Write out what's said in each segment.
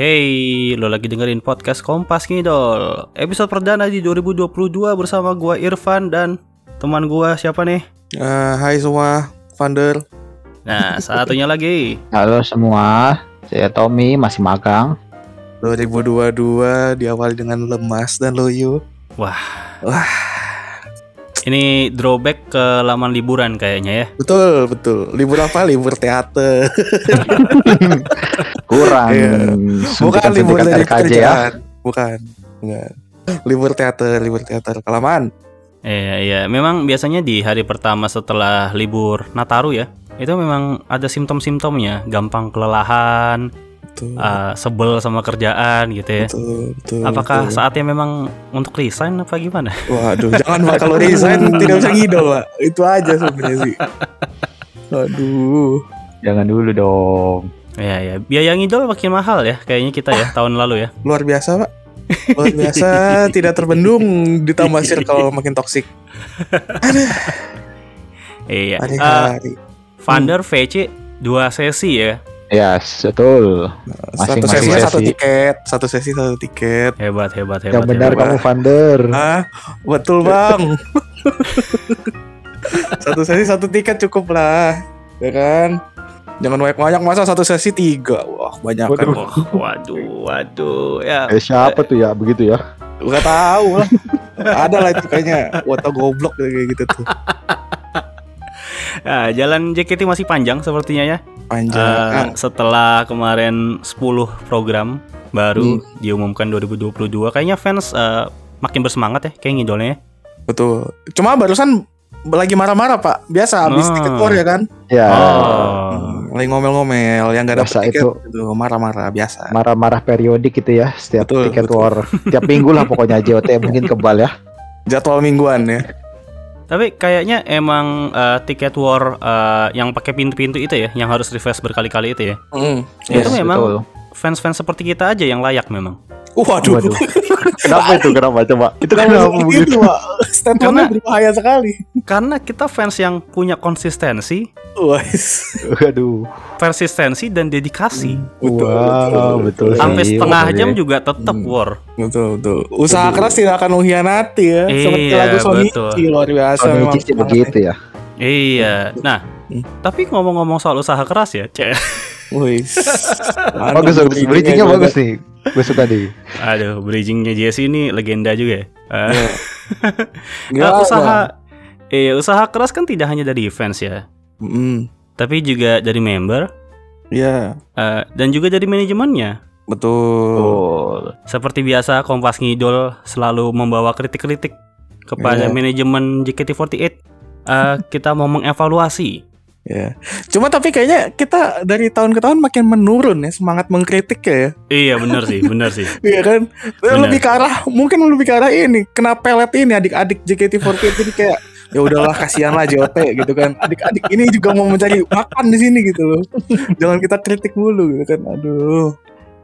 Hey, lo lagi dengerin podcast Kompas Ngidol Episode perdana di 2022 bersama gua Irfan dan teman gua siapa nih? Hai semua, Vander. Nah, satunya lagi Halo semua, saya Tommy masih magang. 2022 diawali dengan lemas dan loyo. Wah, Wah, ini drawback ke laman liburan kayaknya ya betul betul. Libur apa? Libur teater. Kurang Iya. Bukan libur dari RKJ ya. Bukan. Bukan. Libur teater, libur teater. Kelamaan. Iya, iya. Memang biasanya di hari pertama setelah libur Nataru ya Itu memang ada simptom-simptomnya Gampang kelelahan, Betul. uh, sebel sama kerjaan gitu ya Betul, betul. Apakah betul. saatnya memang untuk resign apa gimana? Waduh, jangan Pak kalau resign tidak bisa ngidol, Pak. Itu aja sebenarnya sih. Aduh. Jangan dulu dong. Iya, ya. Biaya ngidol makin mahal ya kayaknya kita ya tahun lalu ya. Luar biasa, Pak. Luar biasa, tidak terbendung ditambah circle makin toksik. Iya. Uh, Hari-hari. Vander VC dua sesi ya. Ya, betul. satu masing-masing sesinya satu sesi. tiket, satu sesi satu tiket. Hebat, hebat, hebat. Yang benar hebat. kamu Vander. Ah, betul bang. satu sesi satu tiket cukup lah, ya kan? Jangan banyak banyak masa satu sesi tiga, wah banyak kan? Waduh. Wah, waduh, waduh. Ya, Eh, siapa tuh ya begitu ya? Gak tahu lah. Ada lah itu kayaknya, wata goblok kayak gitu tuh. Nah, jalan JKT masih panjang sepertinya ya. Panjang. Ah, setelah kemarin 10 program baru Hmm. diumumkan 2022, kayaknya fans eh, makin bersemangat ya kayak ngidolnya. ya. betul. Cuma barusan lagi marah-marah pak. Biasa habis Ah. tiket war ya kan? Ya, Oh. Hmm, lagi ngomel-ngomel, yang gak dapet Biasa tiket itu. itu marah-marah biasa. marah-marah periodik gitu ya setiap Betul, tiket betul. war. Tiap minggu lah pokoknya JOT mungkin kebal ya. Jadwal mingguan ya. Tapi kayaknya emang eh, tiket war eh, yang pakai pintu-pintu itu ya, yang harus refresh berkali-kali itu ya. Itu Yes, memang betul. fans-fans seperti kita aja yang layak memang. Waduh. Waduh. Kenapa itu? Kenapa coba? Itu Kenapa kenapa begitu, begitu? Pak? Statementnya berbahaya sekali. Karena kita fans yang punya konsistensi. Waduh. persistensi dan dedikasi. Betul, Wow, betul. Sampai setengah betul jam ya. juga tetap Hmm. war. Betul, betul. Usaha keras tidak akan mengkhianati ya. Seperti Iya, lagu Sonichi betul. luar biasa Sonichi begitu ya. Iya. Nah, Hmm. tapi ngomong-ngomong soal usaha keras ya, Cek. Bagus, bagus. Bridgingnya bagus nih. Gue suka nih. Aduh, bridgingnya Jesse ini legenda juga ya. Iya. eh, Gila, usaha Iya, usaha keras kan tidak hanya dari fans ya, Hmm. tapi juga dari member Iya, eh, dan juga dari manajemennya. betul. Oh, Seperti biasa Kompas Ngidol selalu membawa kritik-kritik kepada Iya. manajemen JKT48. Eh, kita mau mengevaluasi. Ya. Cuma tapi kayaknya kita dari tahun ke tahun makin menurun ya semangat mengkritik ya. Iya benar sih, benar sih. Iya kan? Benar. Lebih ke arah mungkin lebih ke arah ini. Kena pelet ini adik-adik JKT48 ini kayak ya udahlah kasihan lah JOT gitu kan. Adik-adik ini juga mau mencari makan di sini gitu loh. Jangan kita kritik dulu gitu kan. Aduh.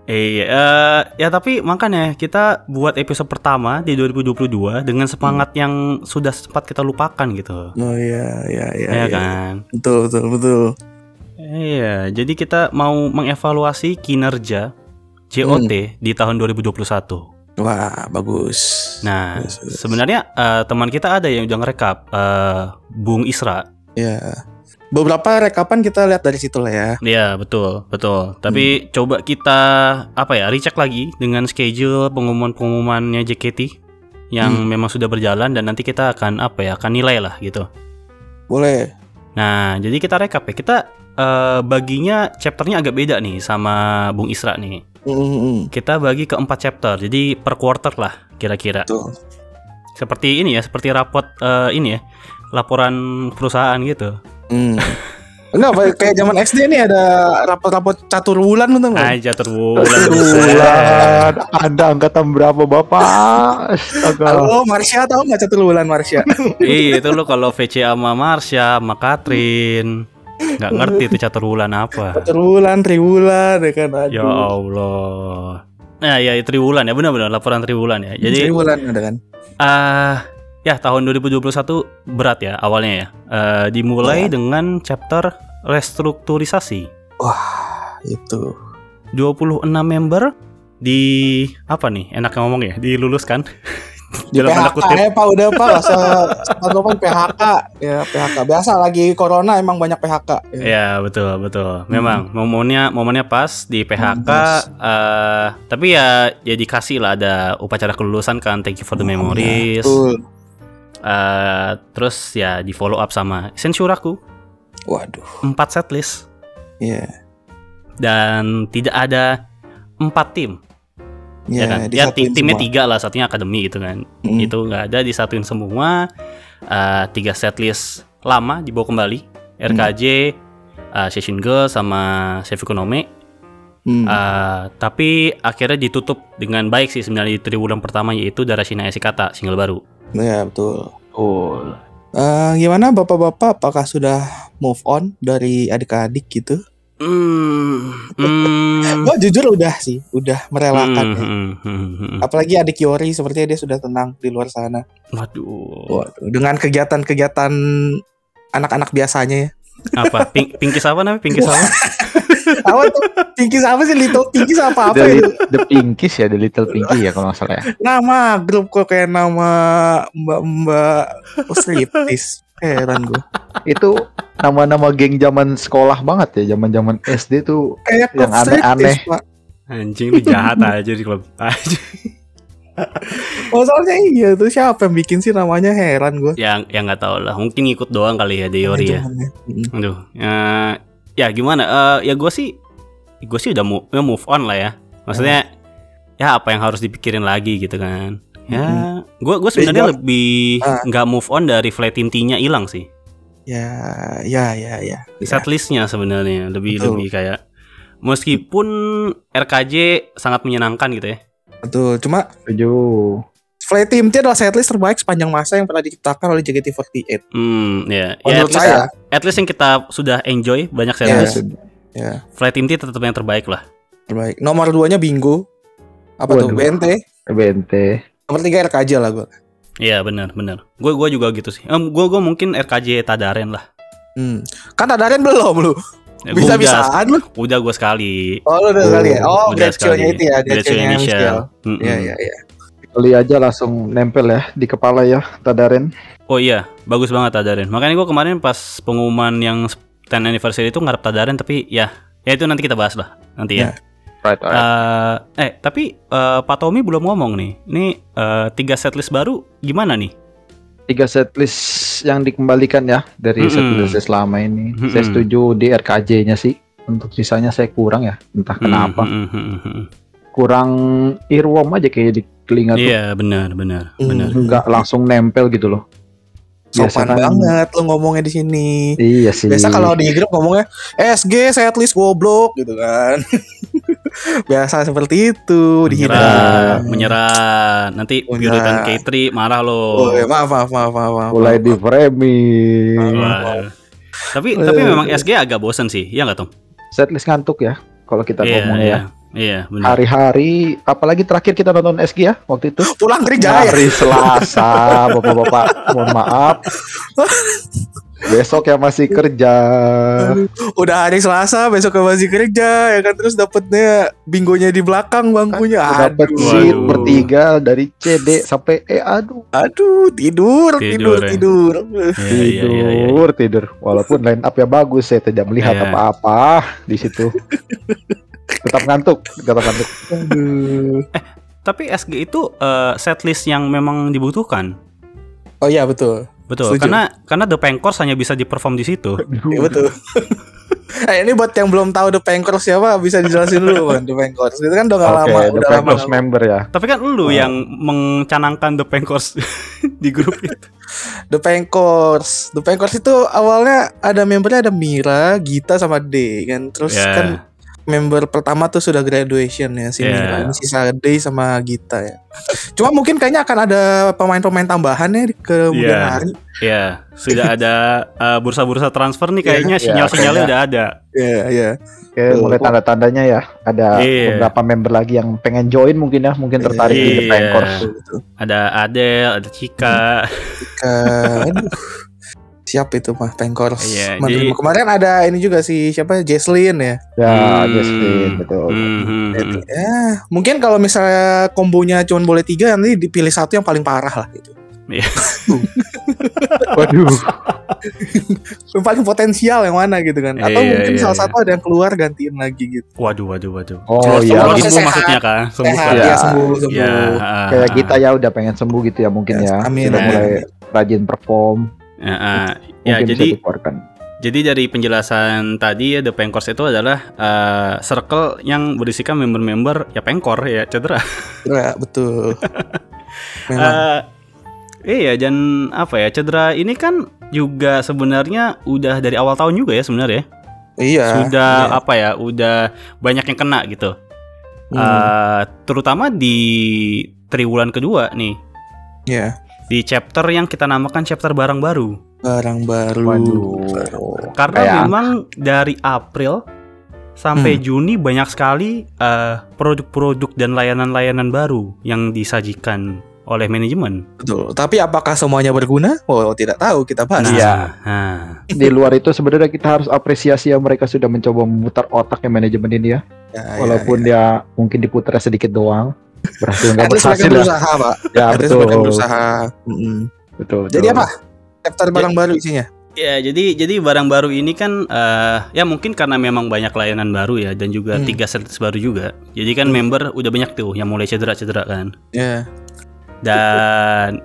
Iya, eh, ya tapi makanya kita buat episode pertama di 2022 dengan semangat yang sudah sempat kita lupakan gitu. Oh iya iya iya. ya iya. kan? Betul betul betul. Iya, jadi kita mau mengevaluasi kinerja JOT Hmm. di tahun 2021. Wah, bagus. Nah, Bagus, bagus. sebenarnya eh, teman kita ada yang udah ngerekap eh, Bung Isra. Ya. Beberapa rekapan kita lihat dari situ lah ya. Iya, betul, betul. Tapi coba kita apa ya, recheck lagi dengan schedule pengumuman-pengumumannya JKT yang Hmm. memang sudah berjalan dan nanti kita akan apa ya, akan nilai lah gitu. Boleh. Nah, jadi kita rekap ya. Kita eh, baginya chapternya agak beda nih sama Bung Isra nih. Mm-mm. Kita bagi ke empat chapter, jadi per quarter lah kira-kira. Seperti ini ya, seperti rapot eh, ini ya, laporan perusahaan gitu. Hmm. Enggak, kayak zaman SD nih ada rapot-rapot catur bulan tuh nggak? Aja terbulan. bulan. Anda angkatan berapa bapak? Astaga. Halo, Marsha tahu nggak catur bulan Marsha? Iya itu lo kalau VC sama Marsha sama Katrin nggak ngerti tuh catur bulan apa. catur bulan, triwulan, ya kan? Aduh. Ya Allah. Nah ya triwulan ya benar-benar laporan triwulan ya. Jadi triwulan ada kan? ah ya tahun 2021 berat ya awalnya ya. Eh, dimulai Ya. dengan chapter restrukturisasi. Wah, itu. 26 member di apa nih enaknya ngomong ya diluluskan Di Dalam PHK kutip. ya Pak. Udah Pak. Se kan PHK ya PHK biasa lagi corona emang banyak PHK ya. ya betul betul. Memang momennya momennya pas di PHK Pas. eh, tapi ya ya dikasih lah. Ada upacara kelulusan kan thank you for the memories. Betul. Eh, terus ya di follow up sama Sensuraku. Waduh. Empat setlist. Ya dan tidak ada empat tim ya, ya, kan ya tim- timnya semua. tiga lah satunya akademi gitu kan Mm. itu nggak ada disatuin semua Eh, tiga setlist lama dibawa kembali RKJ eh, Session Girl sama Chef Ekonome Hmm. Eh, tapi akhirnya ditutup dengan baik sih sebenarnya di triwulan pertama yaitu Darashina Esikata single baru ya betul Oh. Eh, gimana bapak-bapak apakah sudah move on dari adik-adik gitu? Hmm, hmm, Gue jujur udah sih, udah merelakan ya. hmm, hmm, hmm, hmm. Apalagi adik Yori sepertinya dia sudah tenang di luar sana. Waduh, Waduh, dengan kegiatan-kegiatan anak-anak biasanya ya. apa? Pink, Pinkies apa namanya? Pinkies apa? Apa tuh? Pinkies apa sih? Little Pinkies apa apa The, itu? Lit- The Pinkies ya, The Little Pinky ya kalau nggak salah ya. Nama grup kok kayak nama mbak-mbak striptease. Heran gue. Itu nama-nama geng zaman sekolah banget ya, zaman-zaman SD tuh. Kayak Yang aneh-aneh. Anjing lu jahat aja di klub. Aja. Masalahnya iya tuh siapa yang bikin sih namanya heran gue. yang yang nggak tahu lah, mungkin ngikut doang kali ya Deori ya. Aduh, eh, ya gimana? Eh, ya gue sih, gue sih udah move, ya move on lah ya. Maksudnya, ya apa yang harus dipikirin lagi gitu kan? Ya, gue gue sebenarnya lebih Ah. nggak move on dari flight intinya hilang sih. Ya, ya, ya, ya. ya. Setlistnya sebenarnya lebih Betul. lebih kayak meskipun RKJ sangat menyenangkan gitu ya. Betul. Cuma Setuju. Flight Team T adalah setlist terbaik sepanjang masa yang pernah diciptakan oleh JKT48. Hmm, ya, ya at Menurut least, saya, at least yang kita sudah enjoy banyak ya, setlist. ya, Flight Team T tetap yang terbaik lah. terbaik. Nomor 2-nya Bingo. Apa tuh? Waduh. BNT. BNT. Nomor 3 RKJ lah gua. Iya benar benar. Gue gua juga gitu sih. Em, gue gue mungkin RKJ Tadaren lah. Hmm. Kan Tadaren belum lu. Ya, gua udah, Bisa-bisaan lu. udah gue sekali. Oh, lu udah Oh, kali ya. Oh, udah Gretchen-nya itu ya, Gretchen-nya Michelle. Iya, iya, iya. Kali aja langsung nempel ya di kepala ya, Tadaren. Oh iya, bagus banget Tadaren. Makanya gue kemarin pas pengumuman yang 10 anniversary itu ngarep Tadaren tapi ya ya itu nanti kita bahas lah nanti ya. Right, right. Eh, eh tapi eh, Pak Tommy belum ngomong nih. Ini eh, tiga setlist baru gimana nih? Tiga setlist yang dikembalikan ya dari Mm-mm. setlist lama ini. Mm-mm. Saya setuju di RKJ-nya sih. Untuk sisanya saya kurang ya, entah kenapa. Hmm, hmm, hmm, hmm, hmm. Kurang earworm aja kayak di telinga tuh. Iya benar benar Hmm. benar. Nggak langsung nempel gitu loh. Biasa Sopan kan- banget lu ngomongnya di sini. Iya sih. Biasa kalau di grup ngomongnya SG setlist goblok gitu kan. Biasa seperti itu Menyerah, dihina. menyerah. Nanti Menyerah. Pure dan K3 marah Oh, loh. ya, maaf, maaf, maaf, maaf, maaf. mulai di framing. Tapi tapi memang SG agak bosen sih, ya nggak Tom? Setlist ngantuk ya kalau kita Iya, ngomong iya. ya. Iya, benar. Hari-hari apalagi terakhir kita nonton SG ya waktu itu. Pulang kerja ya. Hari Selasa, Bapak-bapak, mohon maaf. Besok ya masih kerja. Udah hari Selasa, besok masih kerja ya kan terus dapetnya bingonya di belakang bangkunya. Dapat Aduh, seat bertiga dari CD sampai E aduh. aduh, tidur, tidur, Tidur, tidur. ya. Iya, iya, iya. Tidur, tidur. Walaupun line up ya bagus, saya tidak melihat Iya. apa-apa di situ. tetap ngantuk, tetap ngantuk. Aduh. Tapi SG itu eh, setlist yang memang dibutuhkan. Oh iya betul. Betul, Setuju. karena karena The Pankors hanya bisa diperform di situ. Iya betul. eh ini buat yang belum tahu The Pankers siapa bisa dijelasin dulu kan The Pankers. Itu kan udah gak Oke, lama, The udah lama. Pankers member ya. Tapi kan lu yang mencanangkan The Pankers di grup itu. The Pankers. The Pankers itu awalnya ada membernya ada Mira, Gita sama D kan. Terus Ya. kan member pertama tuh sudah graduation ya si Ya. Mira. Sisa D sama Gita ya. Cuma mungkin kayaknya akan ada pemain-pemain tambahan ya di kemudian Ya. hari. Ya, sudah ada eh, bursa-bursa transfer nih Iya, kayaknya iya, sinyal-sinyalnya kayaknya. udah ada. Iya, iya. Oke, Tuh. mulai tanda-tandanya ya. Ada Iya. beberapa member lagi yang pengen join mungkin ya, mungkin tertarik di The Iya. Betul. Ada Adele, ada Cika. Aduh. Siap itu mah Pengkor. Iya, jadi- Kemarin ada ini juga sih siapa Jesslyn ya. Ya, Hmm. Justin betul. Hmm, hmm, hmm. Ya, mungkin kalau misalnya kombonya cuma boleh tiga nanti dipilih satu yang paling parah lah gitu. Waduh. Yang paling potensial yang mana gitu kan. Atau Iya, mungkin iya, salah iya. satu ada yang keluar gantiin lagi gitu. Waduh, waduh, waduh. Oh iya, sembuh sehat. maksudnya kan? Sembuh Sehat ya. ya sembuh sembuh. Ya, kayak kita ya udah pengen sembuh gitu ya mungkin Yes, ya. amin, Udah amin. mulai rajin perform. Ah. Ya, jadi. Jadi dari penjelasan tadi ya The Pengkors itu adalah eh, circle yang berisikan member-member ya pengkor ya cedera. Ya, betul. Memang. Eh, iya dan apa ya cedera ini kan juga sebenarnya udah dari awal tahun juga ya sebenarnya. iya. sudah iya. apa ya udah banyak yang kena gitu. Hmm, Eh, terutama di triwulan kedua nih Iya. Di chapter yang kita namakan chapter barang baru. Barang baru. Waduh. Karena Kayak- memang dari April sampai Hmm. Juni banyak sekali eh, produk-produk dan layanan-layanan baru yang disajikan oleh manajemen. Betul. Tapi apakah semuanya berguna? Oh, tidak tahu kita bahas. Iya. Nah, Di luar itu sebenarnya kita harus apresiasi ya mereka sudah mencoba memutar otaknya manajemen ini ya. Ya, ya, Walaupun dia mungkin diputar sedikit doang. Berhasil nggak berhasil ya. berusaha, Pak. Ya At betul. mereka berusaha. Mm-mm. Betul. Jadi betul. apa? Chapter barang baru isinya. ya jadi jadi barang baru ini kan eh, ya mungkin karena memang banyak layanan baru ya dan juga Hmm. tiga service baru juga. Jadi kan member udah banyak tuh yang mulai cedera-cedera kan. Ya. Dan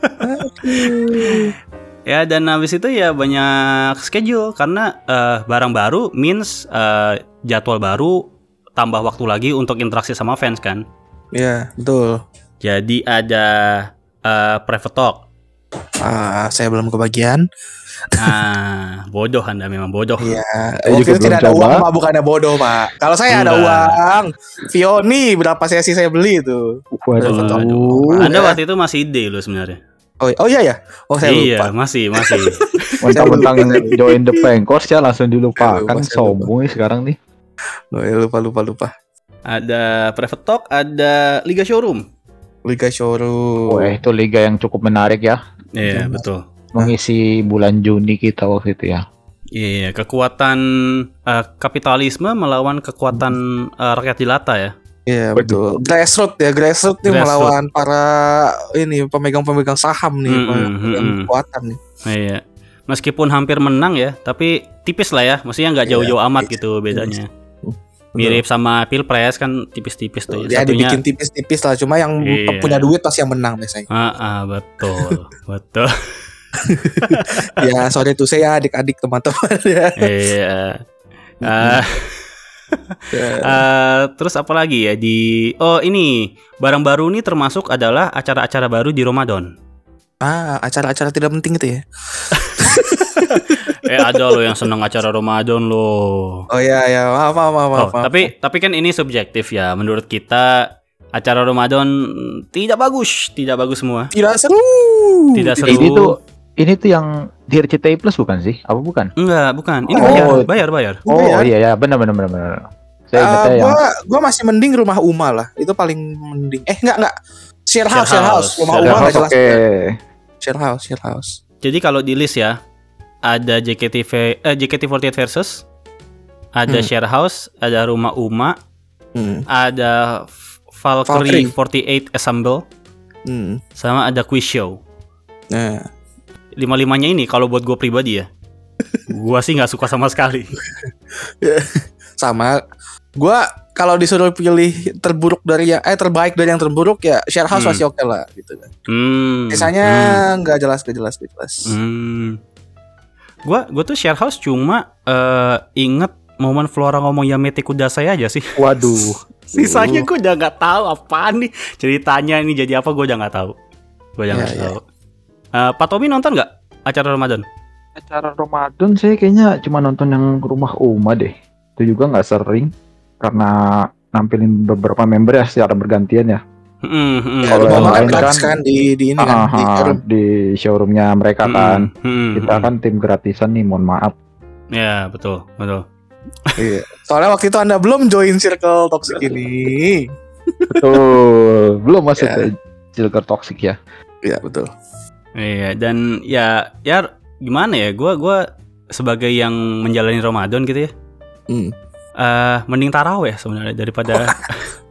ya dan habis itu ya banyak schedule karena eh, barang baru means eh, jadwal baru tambah waktu lagi untuk interaksi sama fans kan. Ya, betul. Jadi ada eh, private talk. Ah, saya belum kebagian. Nah, bodoh Anda memang bodoh. Iya. Saya Waktu itu tidak ada coba. uang, Pak. Bukannya bodoh, Pak. Kalau saya ada Enggak. uang. Vioni berapa sesi saya beli itu? Waduh. Waduh. Anda ya. waktu itu masih ide loh sebenarnya. Oh, oh iya ya. Oh, saya iya, lupa. masih, masih. Mentang-mentang join the Pengkors ya langsung dilupakan. Sombong sekarang nih. Oh, iya, lupa lupa lupa. ada private talk, ada liga showroom. Liga Showroom. Oh, eh, itu liga yang cukup menarik ya. Iya, Betul. betul. Mengisi bulan Juni kita waktu itu ya. Iya, kekuatan eh, kapitalisme melawan kekuatan eh, rakyat jelata ya. Iya betul. Grassroots ya, grassroots nih melawan para ini pemegang-pemegang saham nih, Mm-mm, pemegang mm-mm. kekuatan nih. Iya. Meskipun hampir menang ya, tapi tipis lah ya. Maksudnya nggak Iya, jauh-jauh amat tipis, gitu bedanya. Betul. Mirip sama pilpres kan tipis-tipis tuh. Ya Satunya, dibikin tipis-tipis lah, cuma yang Iya. punya duit pasti yang menang biasanya. Ah, ah, betul, betul. ya sorry tuh saya adik-adik teman-teman ya. Iya. Ya. eh, terus apa lagi ya di Oh ini barang baru ini termasuk adalah acara-acara baru di Ramadan. Ah, acara-acara tidak penting itu ya. Eh ada loh yang seneng acara Ramadan loh. Oh iya ya, maaf maaf maaf. Oh, maaf, maaf. tapi tapi kan ini subjektif ya. Menurut kita acara Ramadan tidak bagus, tidak bagus semua. tidak seru. Tidak seru. Ini tuh ini tuh yang di RCTI Plus bukan sih? Apa bukan? Enggak, bukan. Ini Oh. bayar, bayar, bayar. Oh Bayar. iya ya, benar benar benar benar. Saya Eh, ingatnya yang gua gua masih mending rumah Uma lah. Itu paling mending. Eh enggak enggak. Share house, Share share house. Rumah Share Uma house, jelas. oke. Share house, share house. Jadi kalau di list ya ada JKT eh, JKT48 versus ada Hmm. Share House, ada Rumah Uma, Hmm. ada F- Valkyrie 48 Assemble, Hmm. sama ada Quiz Show. Nah, Lima-limanya ini kalau buat gue pribadi ya, gua sih nggak suka sama sekali. sama gua kalau disuruh pilih terburuk dari yang eh terbaik dari yang terburuk ya share house Hmm. masih oke lah gitu kan. Hmm. Sisanya nggak jelas nggak jelas nggak jelas. Hmm. hmm. Gua gua tuh Share House cuma eh, inget momen Flora ngomong Yamete Kudasai aja sih. Waduh. Sisanya gue udah nggak tahu apaan nih ceritanya ini jadi apa gue udah nggak tahu. Gue udah Ya, nggak ya. tahu. Eh, Pak Tommy nonton nggak acara Ramadan? Acara Ramadan saya kayaknya cuma nonton yang rumah Uma deh. Itu juga nggak sering karena nampilin beberapa member ya secara bergantian ya. Hmm, hmm. Ya, Kalau yang lain kan- kan di di ini kan Ah, di ah, showroom. di showroomnya mereka Hmm, kan. hmm, Kita hmm. kan tim gratisan nih, mohon maaf. Ya betul betul. Iya. Soalnya waktu itu Anda belum join circle toxic ini. Betul. Belum masuk Ya. ke Silker Toxic ya. Iya, betul. Iya dan ya ya gimana ya? Gua gua sebagai yang menjalani Ramadan gitu ya. Hmm. Eh mending taraweh sebenarnya daripada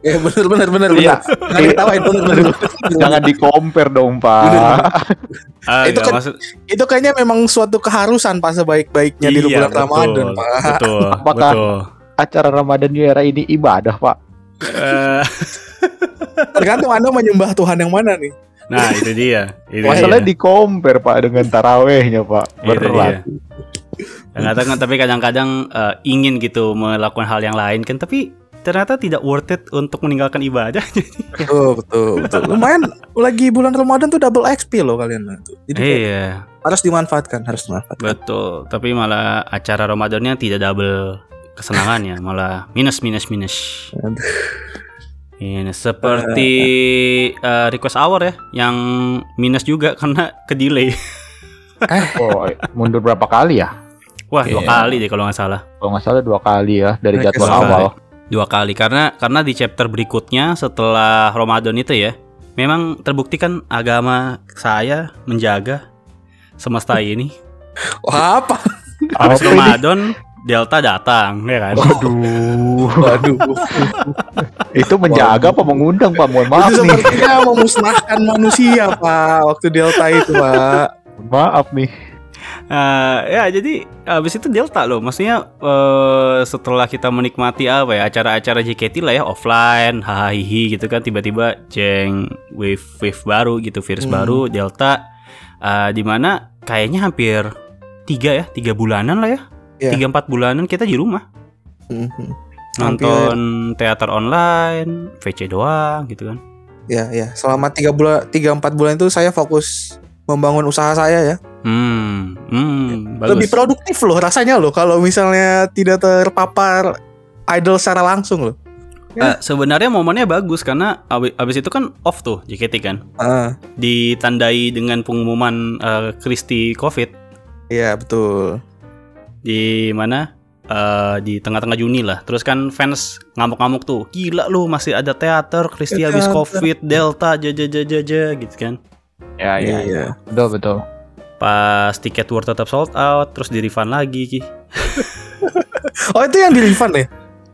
Ya bener bener bener Iya. bener. Jangan diketawain bener bener. Jangan di compare dong, Pak. Ah, Itu kan- maksud Itu kayaknya memang suatu keharusan Pak sebaik-baiknya di Iya, bulan betul, Ramadan, Pak. Betul, Apakah- betul. Acara Ramadan New Era ini ibadah, Pak. Eh, Tergantung Anda menyembah Tuhan yang mana nih. nah, itu dia. Itu Masalahnya dia. di compare, Pak, dengan tarawehnya, Pak. Itu Berat. Kadang-kadang tapi kadang-kadang eh, ingin gitu melakukan hal yang lain kan tapi ternyata tidak worth it untuk meninggalkan ibadah. Betul, betul, betul. Lumayan lagi bulan Ramadan tuh double XP loh kalian. Tuh. Jadi iya, harus dimanfaatkan, harus dimanfaatkan. betul. Tapi malah acara Ramadannya tidak double kesenangannya, malah minus minus minus. Ini seperti eh, request hour ya, yang minus juga karena ke delay. Oh, mundur berapa kali ya? Wah dua Iya. kali deh kalau nggak salah. Kalau nggak salah dua kali ya dari Mereka jadwal dua awal. Dua kali karena karena di chapter berikutnya setelah Ramadan itu ya, memang terbukti kan agama saya menjaga semesta ini. Wah, apa? Habis Apa ini? Ramadan Delta datang, ya kan? Waduh, Waduh. itu menjaga apa mengundang Pak? Mohon maaf itu nih. sepertinya memusnahkan manusia, Pak. Waktu Delta itu, Pak. Maaf nih. Eh, ya jadi habis itu Delta loh, maksudnya eh, setelah kita menikmati apa ya acara-acara JKT lah ya offline, hahaha gitu kan tiba-tiba jeng wave wave baru gitu virus Hmm. baru Delta, eh, di mana kayaknya hampir tiga ya tiga bulanan lah ya, Iya. tiga empat bulanan kita di rumah Mhm. nonton teater online, VC doang gitu kan. Ya, ya. Selama tiga bulan, tiga empat bulan itu saya fokus membangun usaha saya ya. Hmm, hmm, bagus. Lebih produktif loh rasanya loh kalau misalnya tidak terpapar idol secara langsung loh. Eh, sebenarnya momennya bagus karena abi- abis itu kan off tuh JKT kan. Ah, ditandai dengan pengumuman eh, Kristi COVID iya betul. di mana Eh, di tengah-tengah Juni lah. Terus kan fans ngamuk-ngamuk tuh, gila lu masih ada teater Kristi Ya, teater. COVID Delta jaja jaja jaja gitu kan. Ya, ya, Iya. betul betul. Pas tiket war tetap sold out, terus di refund lagi ki. Oh itu yang di refund ya?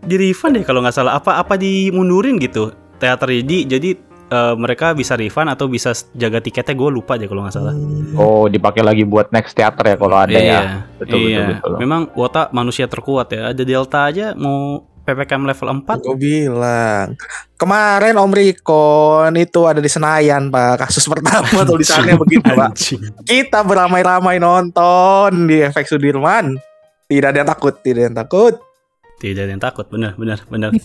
Di refund deh kalau nggak salah. Apa apa dimundurin gitu teater jadi jadi eh, mereka bisa refund atau bisa jaga tiketnya gue lupa deh kalau nggak salah. Hmm. Oh, dipakai lagi buat next theater ya kalau ada iya, ya. Betul, iya. betul, betul. Memang Wota manusia terkuat ya. Ada Delta aja mau PPKM level 4 Gue bilang kemarin Om Rikon itu ada di Senayan pak kasus pertama tulisannya begitu pak. Anjing. Kita beramai-ramai nonton di efek Sudirman. Tidak ada yang takut, tidak ada yang takut. Tidak ada yang takut, bener, bener, bener.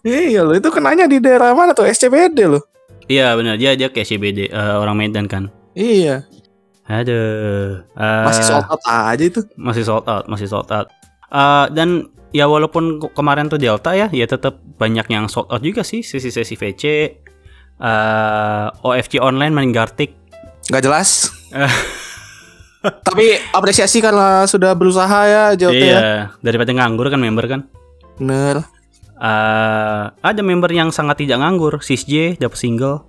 Iya loh, itu kenanya di daerah mana tuh? SCBD loh. iya bener, dia dia kayak CBD eh, orang Medan kan. Iya, Aduh. eh, masih sold out aja itu. masih sold out, masih sold out. Eh, dan ya walaupun ke- kemarin tuh Delta ya, ya tetap banyak yang sold out juga sih sesi-sesi VC. eh OFC online main Gartic. Gak jelas. Tapi apresiasi karena sudah berusaha ya ya. Iya, daripada nganggur kan member kan. Bener. eh ada member yang sangat tidak nganggur, Sis J dapat single.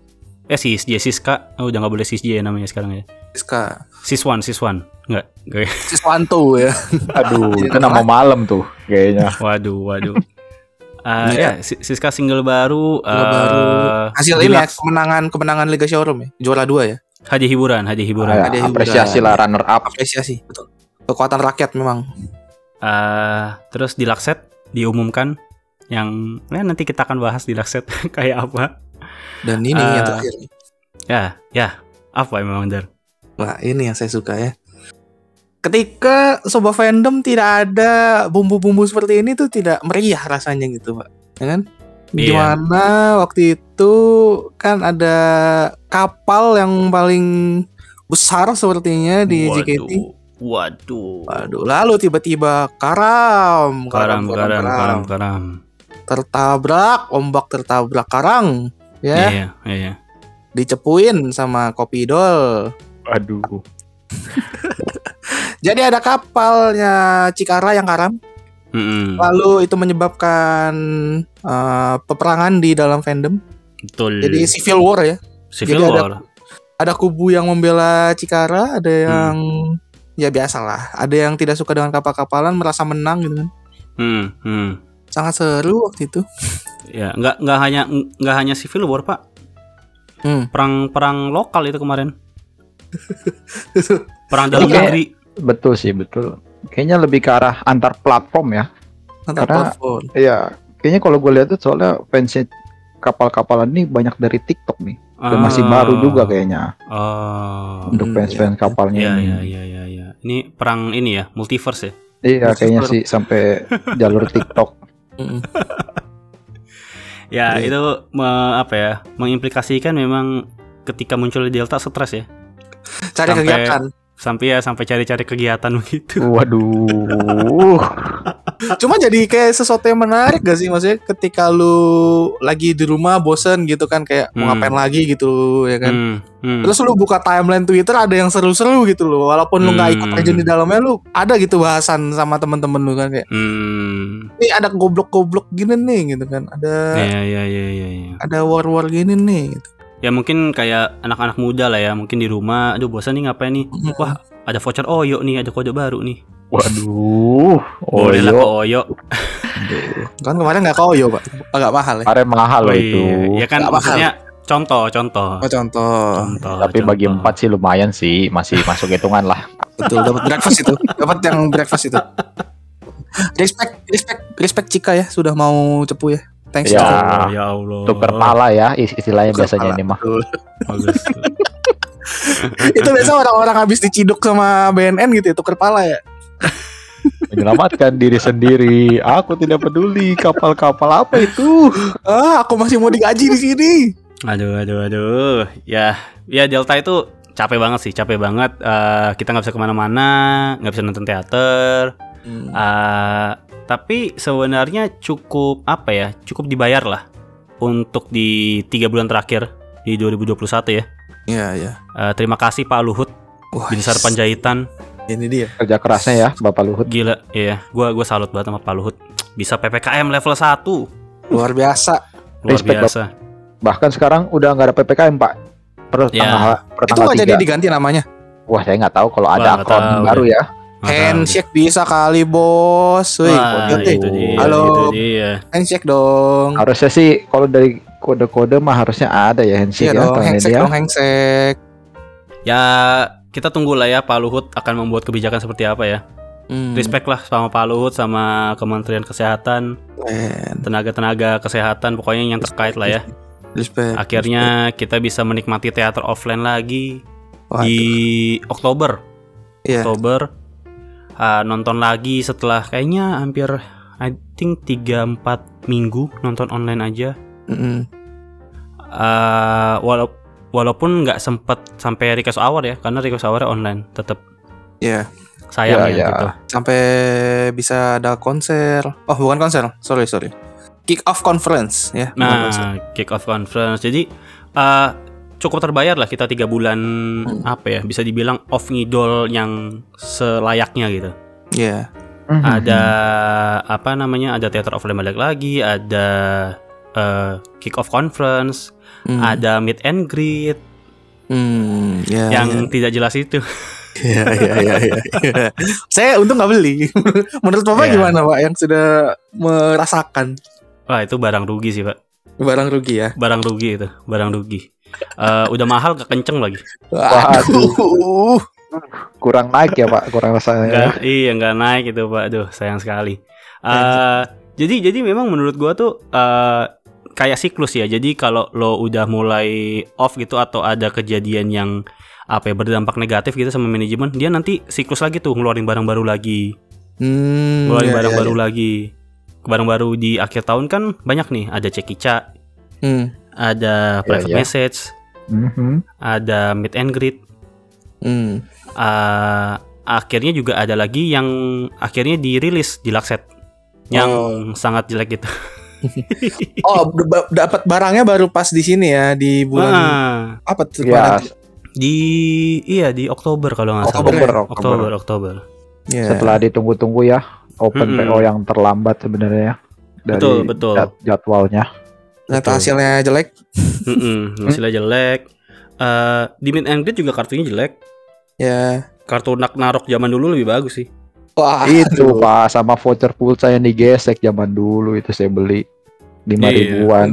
Eh Sis J, Siska, oh, udah nggak boleh Sis J namanya sekarang ya. Siska. Sis One, Sis One, nggak, nggak. Siswanto ya. Aduh, itu nama malam tuh kayaknya. Waduh, waduh. Eh, Iya. ya, Si- Siska single baru. Single eh, baru. Hasil ini ya, kemenangan kemenangan Liga Showroom ya. Juara dua ya. hadiah hiburan, hadiah hiburan. Ah, hiburan. apresiasi lah runner up. Apresiasi, betul. Kekuatan rakyat memang. Eh, terus di Lakset diumumkan yang ya, nanti kita akan bahas di Lakset kayak apa. Dan ini Ah. yang terakhir. Ya, ya, apa memang Dar? Wah, ini yang saya suka ya. Ketika sebuah fandom tidak ada bumbu-bumbu seperti ini tuh tidak meriah rasanya gitu, Pak. Ya kan? Iya. Gimana waktu itu kan ada kapal yang paling besar sepertinya di JKT. Waduh. Waduh, lalu tiba-tiba karam, Karam, karam, karam, karam. tertabrak, ombak tertabrak karang, ya, Iya, iya. dicepuin sama kopi dol. Aduh. Jadi ada kapalnya Cikara yang karam, Mm-mm. lalu itu menyebabkan eh, peperangan di dalam fandom. Betul. Jadi civil war ya. Civil jadi ada- War. Ada kubu yang membela Cikara, ada yang ya biasalah. Ada yang tidak suka dengan kapal-kapalan merasa menang gitu kan. Hmm, hmm. Sangat seru waktu itu. Ya, nggak nggak hanya nggak hanya civil war pak, Hmm. perang-perang lokal itu kemarin. Perang dalam Iya. negeri. Betul sih, betul. Kayaknya lebih ke arah antar platform ya. Antar Karena- platform. Iya, kayaknya kalau gue lihat tuh soalnya fansnya kapal-kapalan ini banyak dari TikTok nih. Dan masih Ah. baru juga kayaknya Oh. untuk Hmm, fans-fans kapalnya Iya, ini. iya, iya, iya, iya. Ini perang ini ya, multiverse ya. Iya, kayaknya Christopher. sih sampai jalur TikTok. Mm-mm. Ya, Iya. itu me- apa ya? Mengimplikasikan memang ketika muncul Delta stres ya. Cari Sampai- kegiatan. Sampai ya sampai cari-cari kegiatan begitu. Waduh. Cuma jadi kayak sesuatu yang menarik gak sih maksudnya ketika lu lagi di rumah bosen gitu kan kayak mau Hmm. ngapain lagi gitu ya kan. Hmm, hmm. Terus lu buka timeline Twitter ada yang seru-seru gitu loh. Walaupun lu nggak ikut Hmm. terjun di dalamnya lu ada gitu bahasan sama temen-temen lu kan kayak Hmm. nih ada goblok-goblok gini nih gitu kan. Ada Ya, ya, ya, ya, ya. ada war-war gini nih gitu. Ya mungkin kayak anak-anak muda lah ya, mungkin di rumah, aduh bosan nih ngapain nih? Hmm. Wah, ada voucher Oyo nih, ada kode baru nih. Waduh. Boleh lah ke Oyo. Oyo. Kan kemarin nggak koyo pak, agak mahal ya. Kemarin mahal loh Oh, itu. iya. Ya kan mahal. maksudnya contoh, contoh. Oh contoh, Contoh. Tapi bagi contoh. empat sih lumayan sih, masih masuk hitungan lah. betul dapat breakfast itu, dapat yang breakfast itu. Respect, respect, respect Cika ya sudah mau cepu ya. Thanks. Ya. Oh, ya Allah. Tuker pala ya is- istilahnya Tukar biasanya pala. ini mah. Itu biasa orang-orang habis diciduk sama BNN gitu ya, tuker pala ya. Menyelamatkan diri sendiri. Aku tidak peduli kapal-kapal apa itu. Ah, aku masih mau digaji di sini. Aduh, aduh, aduh. Ya, ya Delta itu capek banget sih, capek banget. Eh, kita nggak bisa ke mana-mana, nggak bisa nonton teater. Eh, tapi sebenarnya cukup apa ya? Cukup dibayar lah untuk di tiga bulan terakhir di 2021 ya. Iya, iya. Eh, terima kasih Pak Luhut, Wah, Binsar Panjaitan. ini dia. Kerja kerasnya ya Bapak Luhut. Gila, iya. Gua gua salut banget sama Pak Luhut. Bisa PPKM level 1. Luar biasa. Luar Respect, biasa. Bahkan sekarang udah nggak ada PPKM Pak. Per Ya. tanggal, per Itu nggak jadi 3. diganti namanya. Wah saya nggak tahu kalau ada akun baru deh. ya. Handshake bisa kali, Bos. Wih, Wah, itu dia, Halo. itu dia. handshake dong. Harusnya sih kalau dari kode-kode mah harusnya ada ya handshake Iya ya. dong, handshake ya. dong, handshake. Ya, kita tunggu lah ya Pak Luhut akan membuat kebijakan seperti apa ya. Hmm, Respect lah sama Pak Luhut sama Kementerian Kesehatan, tenaga-tenaga kesehatan pokoknya yang terkait lah ya. Respect. Akhirnya kita bisa menikmati teater offline lagi Waduh. di Oktober. Iya. Oktober Ah, nonton lagi setelah kayaknya hampir I think 3-4 minggu nonton online aja. Mm-mm. Ah, walau walaupun nggak sempet sampai request hour ya karena request hour online tetap Iya. sayang Ya, ya, ya. gitu. Sampai bisa ada konser. Oh, bukan konser. Sorry, sorry. Kick off conference ya. Nah, kick off conference. Jadi eh, cukup terbayar lah kita tiga bulan Hmm. apa ya bisa dibilang off ngidol yang selayaknya gitu. Iya. Mhm. Ada apa namanya? Ada teater offline balik lagi, ada eh, kick off conference, Hmm. ada meet and greet Hmm, ya, yang tidak jelas itu. Iya, iya, iya, iya. Saya untung nggak beli. Menurut Bapak Iya. gimana, Pak? Yang sudah merasakan Wah itu barang rugi sih pak, barang rugi ya? barang rugi itu, barang rugi. Eh, udah mahal gak kenceng lagi. Waduh. kurang naik ya Pak, kurang rasanya. Nggak, iya nggak naik itu pak, aduh sayang sekali. Eh, jadi jadi memang menurut gua tuh eh, kayak siklus ya. Jadi kalau lo udah mulai off gitu atau ada kejadian yang apa ya berdampak negatif gitu sama manajemen, dia nanti siklus lagi tuh ngeluarin barang baru lagi, Hmm, ngeluarin iya, barang iya, baru iya. lagi. Barang baru di akhir tahun kan banyak nih, ada cekica, Hmm, ada private iya. message, Mhm. ada meet and greet. hmm. Eh, akhirnya juga ada lagi yang akhirnya dirilis di Lakset yang Oh. sangat jelek gitu. Oh, d- dapat barangnya baru pas di sini ya di bulan Ah, apa tuh? Ya, di iya di Oktober kalau nggak salah. Oktober ya? Oktober, Oktober. Oktober, Oktober. Iya. Setelah ditunggu-tunggu ya, open Mm-mm. PO yang terlambat sebenarnya ya. Dari Betul, betul. jad- jadwalnya. Ternyata Betul. hasilnya jelek. Mm-mm, hasilnya jelek. Eh, di meet and juga kartunya jelek. Ya, kartu nak narok zaman dulu lebih bagus sih. Wah, itu pak sama voucher pulsa yang digesek zaman dulu itu saya beli lima Iya. ribuan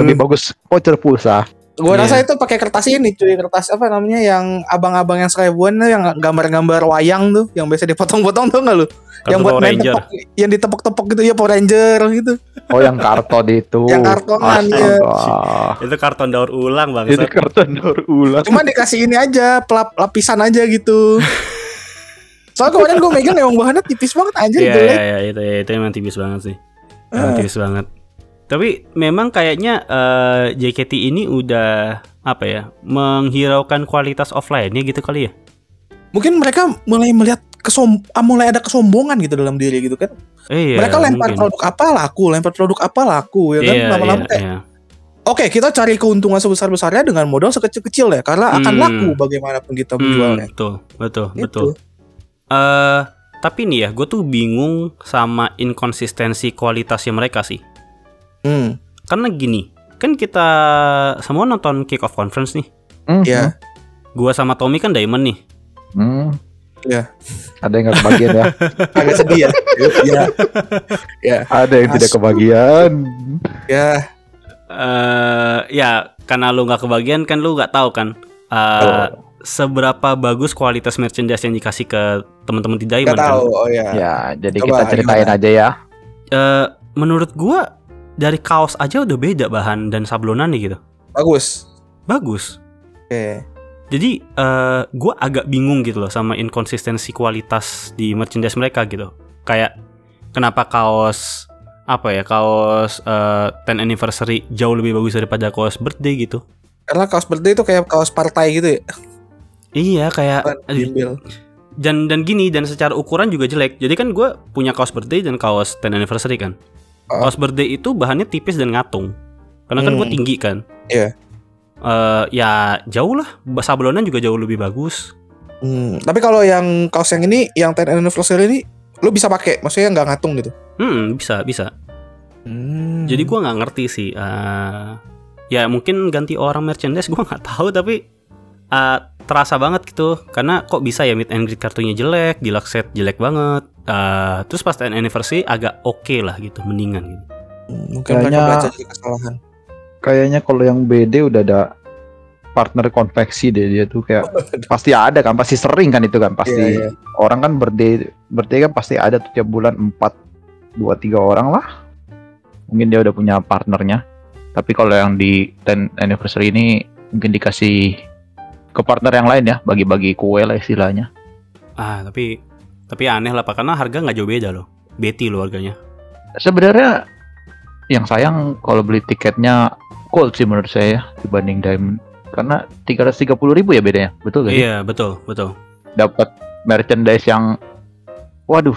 lebih bagus voucher pulsa Gue Iya. rasa itu pakai kertas ini cuy, kertas apa namanya yang abang-abang yang seribuan tuh yang gambar-gambar wayang tuh, yang biasa dipotong-potong tuh nggak lu? Kartu yang buat Power main Ranger. tepok, yang ditepok-tepok gitu ya Power Ranger gitu. oh yang karton itu Yang kartonan, iya. Astaga. Itu karton daur ulang bang. itu karton daur ulang Cuma dikasih ini aja, pelap lapisan aja gitu. Soalnya kemarin gue megang emang bahannya tipis banget aja Iya gitu. iya iya itu itu emang tipis banget sih. Emang Ah. tipis banget. Tapi memang kayaknya eh, JKT ini udah apa ya menghiraukan kualitas offline-nya gitu kali ya. Mungkin mereka mulai melihat kesom ah, mulai ada kesombongan gitu dalam diri gitu kan. Eh, iya, mereka lempar mungkin. produk apa laku, lempar produk apa laku ya kan. Iya, Lama-lama iya, kayak iya. Oke, kita cari keuntungan sebesar-besarnya dengan modal sekecil-kecil ya, karena akan Hmm. laku bagaimanapun kita Hmm, menjualnya. betul, betul, Gitu. betul. Eh, tapi nih ya, gue tuh bingung sama inkonsistensi kualitasnya mereka sih. Hmm, Karena gini, kan kita semua nonton kick off conference nih. Hmm, ya, Gua sama Tommy kan Diamond nih. hmm. Iya. ada yang nggak kebagian ya agak sedih ya. ya, ada yang tidak Asu. kebagian ya, eh ya, karena lu nggak kebagian kan lu nggak tahu kan. eh Seberapa bagus kualitas merchandise yang dikasih ke teman-teman di Diamond kan? tahu. Oh ya. ya jadi Coba, kita ceritain gimana? aja ya Eh, menurut gua dari kaos aja udah beda bahan dan sablonannya gitu. Bagus. Bagus. Oke. Jadi eh gue agak bingung gitu loh sama inkonsistensi kualitas di merchandise mereka gitu. Kayak kenapa kaos apa ya kaos eh 10 anniversary jauh lebih bagus daripada kaos birthday gitu. Karena kaos birthday itu kayak kaos partai gitu ya. Iya kayak aduh, bimbel. dan dan gini dan secara ukuran juga jelek. Jadi kan gue punya kaos birthday dan kaos 10 anniversary kan. Oh. Kaos birthday itu bahannya tipis dan ngatung. Karena kan gue Hmm. tinggi kan. Iya. Eh ya jauh lah. Sablonan juga jauh lebih bagus. Hmm, tapi kalau yang kaos yang ini, yang 10 anniversary ini, lu bisa pakai, maksudnya nggak ngatung gitu. Hmm bisa bisa. Hmm. Jadi gua nggak ngerti sih. eh, ya mungkin ganti orang merchandise gua nggak tahu tapi eh, terasa banget gitu. Karena kok bisa ya meet and greet kartunya jelek, deluxe set jelek banget. Eh, terus pas 10 anniversary agak oke lah gitu, mendingan gitu. Mungkin mereka Kayaknya- belajar dari kesalahan. kayaknya kalau yang BD udah ada partner konveksi deh dia tuh kayak pasti ada kan pasti sering kan itu kan pasti Iya, iya. orang kan birthday birthday kan pasti ada tuh tiap bulan 4 dua tiga orang lah mungkin dia udah punya partnernya tapi kalau yang di 10 anniversary ini mungkin dikasih ke partner yang lain ya bagi-bagi kue lah istilahnya Ah tapi tapi aneh lah pak karena harga nggak jauh beda loh. Betty loh harganya. sebenarnya yang sayang kalau beli tiketnya gold sih menurut saya dibanding diamond karena 330.000 ribu ya bedanya betul gak sih? Iya betul betul. dapat merchandise yang waduh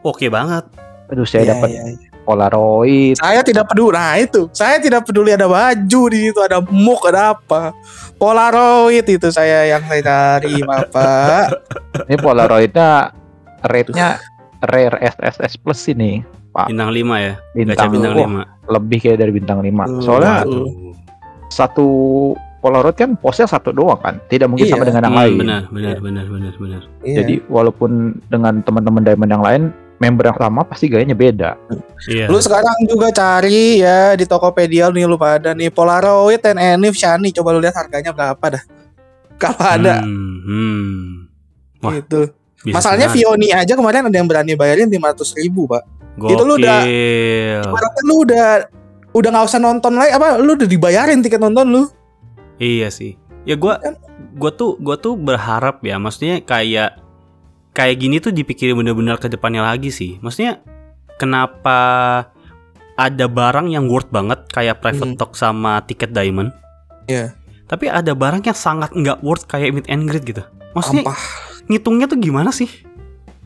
Oke banget. aduh saya Iya, dapat iya, iya. Polaroid Saya tidak peduli. Nah itu, saya tidak peduli ada baju di situ, ada muk, ada apa. Polaroid itu saya yang saya cari, Bapak. ini polaroidnya rate-nya rare SSS plus ini pak Bintang 5 ya. Bintang, bintang wah, 5. lebih kayak dari bintang 5 Tuh, soalnya waduh. satu polaroid kan posnya satu doang kan tidak mungkin Iya. sama dengan yang Hmm, lain benar benar benar benar benar. Iya. jadi walaupun dengan teman-teman diamond yang lain member yang sama pasti gayanya beda Iya. Lu sekarang juga cari ya di Tokopedia nih lu pada nih Polaroid 10 Enif Shani coba lu lihat harganya berapa dah. Kalau ada Hmm, hmm. Wah, gitu. Bisa Masalahnya banget. Vioni aja kemarin ada yang berani bayarin 500 ribu pak. itu lu udah- Gokil. Ibaratnya lu udah udah nggak usah nonton lagi apa lu udah dibayarin tiket nonton lu. Iya sih. Ya gua Kan? gua tuh gua tuh berharap ya maksudnya kayak kayak gini tuh dipikirin bener-bener ke depannya lagi sih. Maksudnya kenapa ada barang yang worth banget kayak private Hmm. talk sama tiket diamond. Iya. Tapi ada barang yang sangat nggak worth kayak meet and greet gitu. Maksudnya Sampah. ngitungnya tuh gimana sih?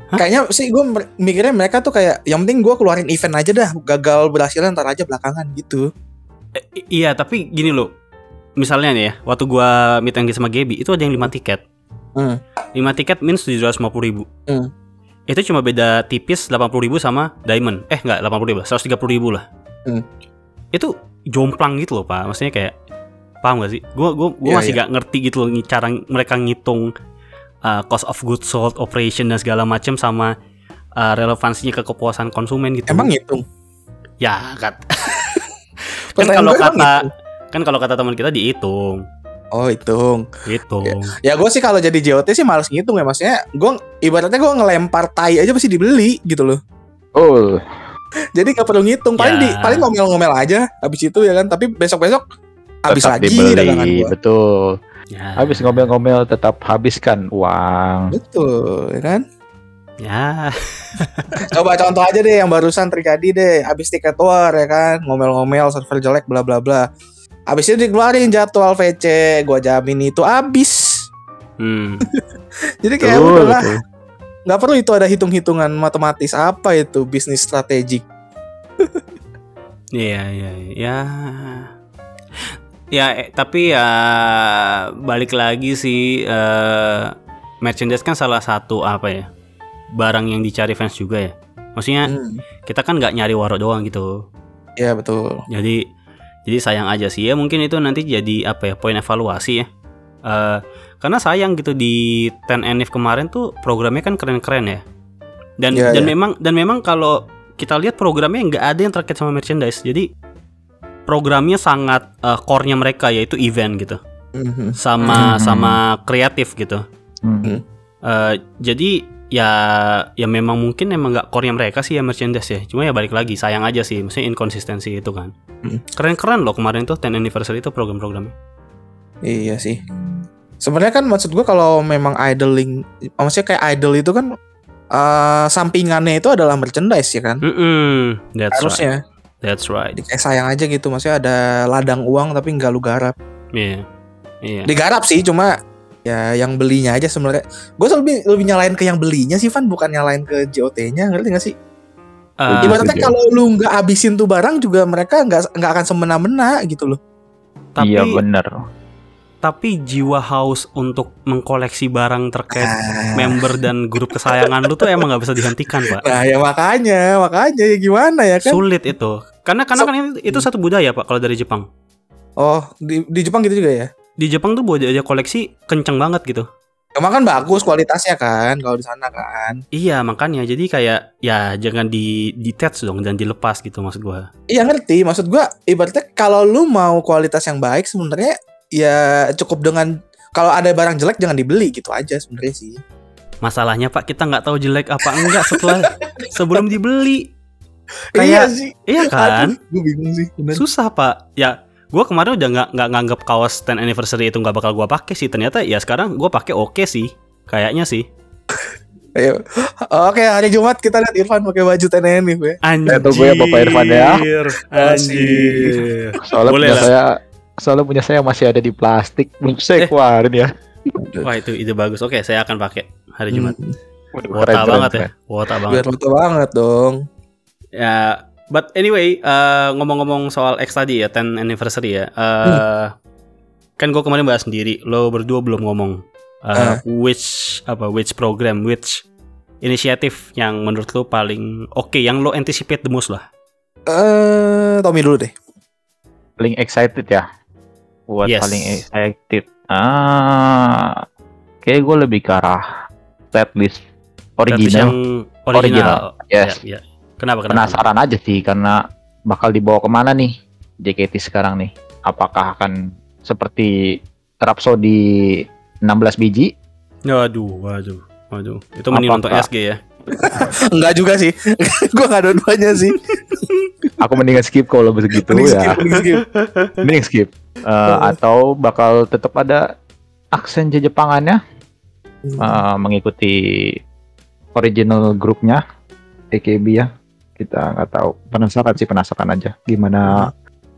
Hah? Kayaknya sih gue mikirnya mereka tuh kayak yang penting gue keluarin event aja dah. Gagal berhasil ntar aja belakangan gitu. Eh, iya, tapi gini loh. Misalnya nih ya, waktu gua meet and greet sama Gaby itu ada yang 5 tiket. Hmm. 5 tiket means 750 ribu. Hmm. Itu cuma beda tipis 80 ribu sama Diamond. Eh enggak 80 ribu, 130 ribu lah. Hmm. Itu jomplang gitu loh pak. Maksudnya kayak paham gak sih? Gue gua, gua Iya, masih iya. gak ngerti gitu loh cara mereka ngitung uh, cost of goods sold, operation dan segala macam sama uh, relevansinya ke kepuasan konsumen gitu. Emang ngitung. Ya kan. kan kalau kata kan kalau kata teman kita dihitung, Oh hitung. hitung. Ya gue sih kalau jadi JOT sih males ngitung ya maksudnya. Gue ibaratnya gue ngelempar tai aja pasti dibeli gitu loh. Oh, Jadi nggak perlu ngitung. Paling Ya. di paling ngomel-ngomel aja. Habis itu ya kan. Tapi besok-besok habis tetap lagi dibeli, dagangan gue. betul. Ya. Habis ngomel-ngomel tetap habiskan uang. Betul, ya kan? Ya. Coba contoh aja deh yang barusan terjadi deh. Habis tiket war ya kan, ngomel-ngomel server jelek bla bla bla. Habis itu dikeluarin jadwal VC, gua jamin itu habis. Hmm. Jadi kayak Betul, udahlah, betul. nggak perlu itu ada hitung-hitungan matematis apa itu bisnis strategik. Iya, iya, ya. Ya, eh, tapi ya balik lagi sih eh, merchandise kan salah satu apa ya? Barang yang dicari fans juga ya. Maksudnya Hmm, kita kan nggak nyari waro doang gitu. Iya betul. Jadi jadi sayang aja sih ya mungkin itu nanti jadi apa ya poin evaluasi ya. Eh, karena sayang gitu di 10 NF kemarin tuh programnya kan keren-keren ya. Dan Iya, dan iya. memang dan memang kalau kita lihat programnya nggak ada yang terkait sama merchandise. Jadi programnya sangat eh, core-nya mereka yaitu event gitu. Mhm. Sama Hmm. sama kreatif gitu. Hmm. Eh, jadi ya ya memang mungkin emang nggak core-nya mereka sih ya merchandise ya. Cuma ya balik lagi sayang aja sih, maksudnya inkonsistensi itu kan. Hmm. Keren-keren loh kemarin tuh 10 anniversary itu program-programnya. Iya sih. Sebenarnya kan maksud gua kalau memang idling, maksudnya kayak idol itu kan eh, sampingannya itu adalah merchandise ya kan. Mm-mm, that's right. Harusnya. That's right. Jadi kayak sayang aja gitu, maksudnya ada ladang uang tapi nggak lu garap. Iya. Iya. digarap sih cuma ya yang belinya aja sebenarnya gue lebih lebih nyalain ke yang belinya sih Van bukan nyalain ke JOT-nya ngerti gak sih Eh, ibaratnya kalau lu nggak abisin tuh barang juga mereka nggak nggak akan semena-mena gitu loh tapi Iya bener. tapi jiwa haus untuk mengkoleksi barang terkait Ah. member dan grup kesayangan lu tuh emang nggak bisa dihentikan, Pak. nah ya makanya makanya ya gimana ya kan Sulit itu. Karena karena kan itu, itu satu budaya, Pak, kalau dari Jepang. oh di, di Jepang gitu juga ya Di Jepang tuh budaya koleksi kenceng banget gitu. emang kan bagus kualitasnya kan kalau di sana kan Iya, makanya jadi kayak ya jangan di detach dong dan dilepas gitu maksud gua. iya ngerti maksud gua ibaratnya kalau lu mau kualitas yang baik sebenarnya ya cukup dengan kalau ada barang jelek jangan dibeli gitu aja sebenarnya sih Masalahnya, Pak, kita nggak tahu jelek apa enggak setelah sebelum dibeli. iya Kayak sih iya kan? gue bingung sih bener. susah pak ya gue kemarin udah nggak nggak nganggap kaos 10 anniversary itu nggak bakal gue pakai sih ternyata ya sekarang gue pakai oke sih kayaknya sih Ayo. Oke, hari Jumat kita lihat Irfan pakai baju TNI nih, gue. anjir Eh, tunggu ya, Bapak Irfan ya. anjir Soalnya Boleh punya lah. saya soalnya punya saya masih ada di plastik belum Eh. saya keluarin ya. wah itu ide bagus oke saya akan pakai hari Jumat Hmm, wota keren, banget ya keren. wota biar banget foto banget dong. ya but anyway eh, ngomong-ngomong soal X tadi ya 10 anniversary ya eh, kan gue kemarin bahas sendiri lo berdua belum ngomong Eh, Ah. which apa which program which inisiatif yang menurut lo paling oke yang lo anticipate the most lah Eh, Tommy dulu deh. Paling excited ya. Buat Yes. paling excited. Ah, kayak gue lebih ke arah setlist original. yang original, Yes. Ya, ya. Kenapa kenapa Penasaran aja sih karena bakal dibawa ke mana nih JKT sekarang nih. Apakah akan seperti Rhapsody 16 biji waduh waduh waduh itu mending nonton Apakah- SG ya Enggak juga sih. gue nggak dua-duanya sih. aku mendingan skip kalau begitu Mending skip, ya mending skip. mending skip Eh, atau bakal tetap ada aksen Jepangannya Hmm. eh, mengikuti original grupnya AKB ya kita nggak tahu penasaran sih penasaran aja gimana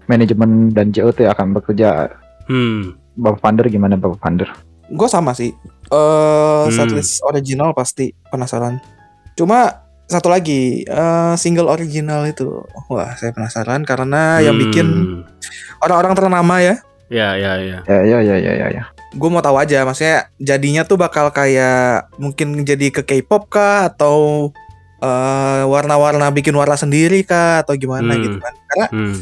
manajemen dan JOT akan bekerja hmm Bapak Vander gimana Bapak Vander Gue sama sih. Eh, Hmm. setlist original pasti penasaran. Cuma satu lagi eh, single original itu, wah saya penasaran karena yang bikin Hmm. orang-orang ternama ya. ya ya ya ya ya ya ya ya, ya. gue mau tahu aja maksudnya jadinya tuh bakal kayak mungkin jadi ke K-pop kah atau eh, warna-warna bikin warna sendiri kah atau gimana Hmm. gitu kan karena Hmm.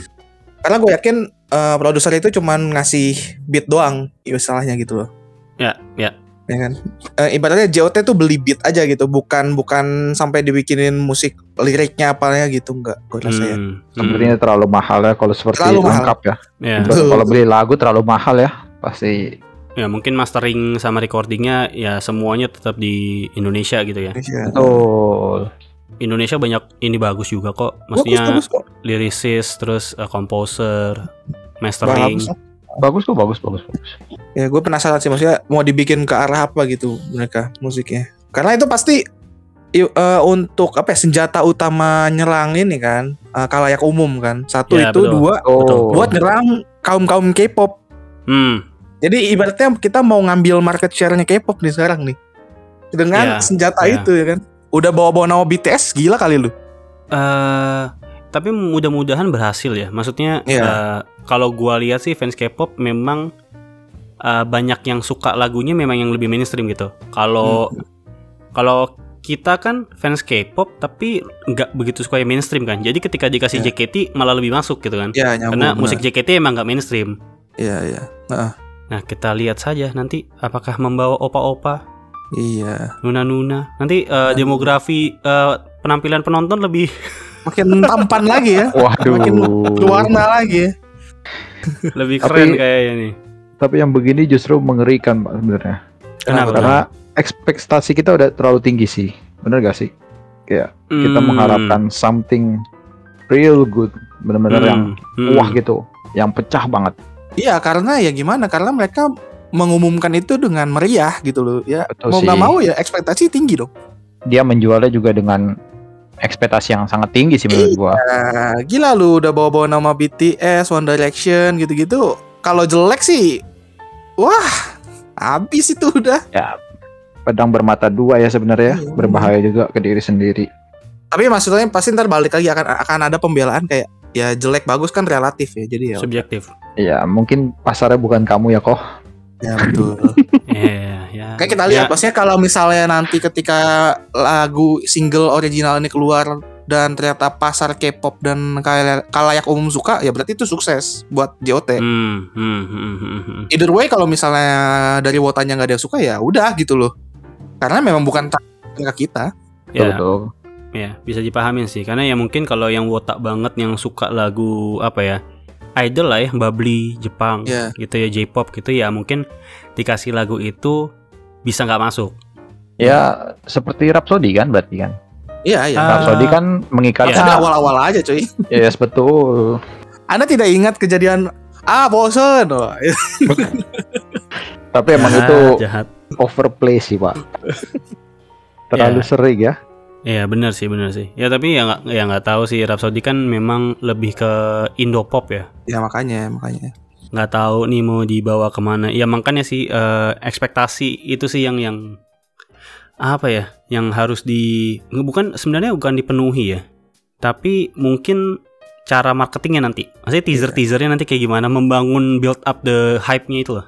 karena gue yakin eh, produser itu cuman ngasih beat doang istilahnya gitu loh ya ya ya kan Eh, ibaratnya JOT tuh beli beat aja gitu bukan bukan sampai dibikinin musik liriknya apalnya gitu enggak gue rasa ya Hmm, hmm. Sepertinya terlalu mahal ya kalau seperti Terlalu mahal. lengkap ya. Ya. Betul. Kalau beli lagu terlalu mahal ya, pasti ya mungkin mastering sama recordingnya ya semuanya tetap di Indonesia gitu ya. Indonesia. betul. Indonesia banyak ini bagus juga kok. Maksudnya bagus kok lyricist terus uh, composer, mastering. bagus kok. Bagus kok, bagus, bagus, bagus. ya gue penasaran sih maksudnya mau dibikin ke arah apa gitu mereka musiknya karena itu pasti i- eh, untuk apa ya senjata utama nyerang ini kan eh, kalayak umum kan satu Ya, itu betul. dua Oh, buat nyerang kaum kaum K-pop Hmm, jadi ibaratnya kita mau ngambil market share-nya K-pop nih sekarang nih dengan Ya, senjata ya. itu ya kan udah bawa-bawa nama BTS gila kali lu eh tapi mudah-mudahan berhasil ya. Maksudnya Iya. eh, kalau gua lihat sih fans K-pop memang eh, banyak yang suka lagunya memang yang lebih mainstream gitu. Kalau Hmm. kalau kita kan fans K-pop tapi nggak begitu suka yang mainstream kan. Jadi ketika dikasih Iya. JKT malah lebih masuk gitu kan. ya nyambung Karena benar. musik JKT emang nggak mainstream. iya iya Nah kita lihat saja nanti apakah membawa opa-opa, iya nuna-nuna. Nanti eh, demografi eh, penampilan penonton lebih makin tampan lagi ya waduh. makin berwarna lagi ya. lebih Tapi- keren kayaknya nih. Tapi yang begini justru mengerikan Pak sebenarnya. Kenapa? Karena ekspektasi kita udah terlalu tinggi sih. Bener gak sih? Kayak kita Hmm. mengharapkan something real good, benar-benar yang Hmm. wah gitu, yang pecah banget. Iya karena ya gimana karena mereka mengumumkan itu dengan meriah gitu loh ya Betul mau nggak mau ya ekspektasi tinggi dong Dia menjualnya juga dengan ekspektasi yang sangat tinggi sih menurut gua. Nah, gila lu udah bawa-bawa nama BTS One Direction gitu-gitu kalau jelek sih wah habis itu udah Ya, pedang bermata dua ya sebenarnya, Iya. berbahaya juga ke diri sendiri. tapi maksudnya pasti ntar balik lagi akan akan ada pembelaan kayak ya jelek bagus kan relatif ya jadi ya subjektif. Ya, mungkin pasarnya bukan kamu ya kok. Ya betul Iya, ya. kayak kita lihat maksudnya kalau misalnya nanti ketika lagu single original ini keluar dan ternyata pasar K-pop dan kalayak, umum suka ya berarti itu sukses buat JOT Hmm, hmm, hmm, hmm, hmm. either way kalau misalnya dari wotanya nggak ada yang suka ya udah gitu loh karena memang bukan target kita Ya, Betul. ya, bisa dipahamin sih. Karena ya mungkin kalau yang wotak banget yang suka lagu apa ya, idol lah ya, bubbly Jepang, ya gitu ya, J-pop gitu ya, mungkin dikasih lagu itu bisa nggak masuk. Ya, seperti Rhapsody kan berarti kan. iya iya Ah. Rhapsody kan mengikatkan sudah awal-awal aja cuy Yes, betul. anda tidak ingat kejadian ah bosen oh, Tapi emang Jahat, itu jahat. overplay sih, Pak. Terlalu Ya. sering ya. Iya benar sih benar sih. Ya tapi ya nggak ya nggak tahu sih Rhapsody kan memang lebih ke Indo pop ya. ya makanya makanya Nggak tahu nih mau dibawa ke mana. Ya makanya sih eh, ekspektasi itu sih yang yang apa ya, yang harus di bukan sebenarnya bukan dipenuhi ya. Tapi mungkin cara marketingnya nanti. Maksudnya teaser teasernya nanti kayak gimana membangun build up the hype-nya itu loh.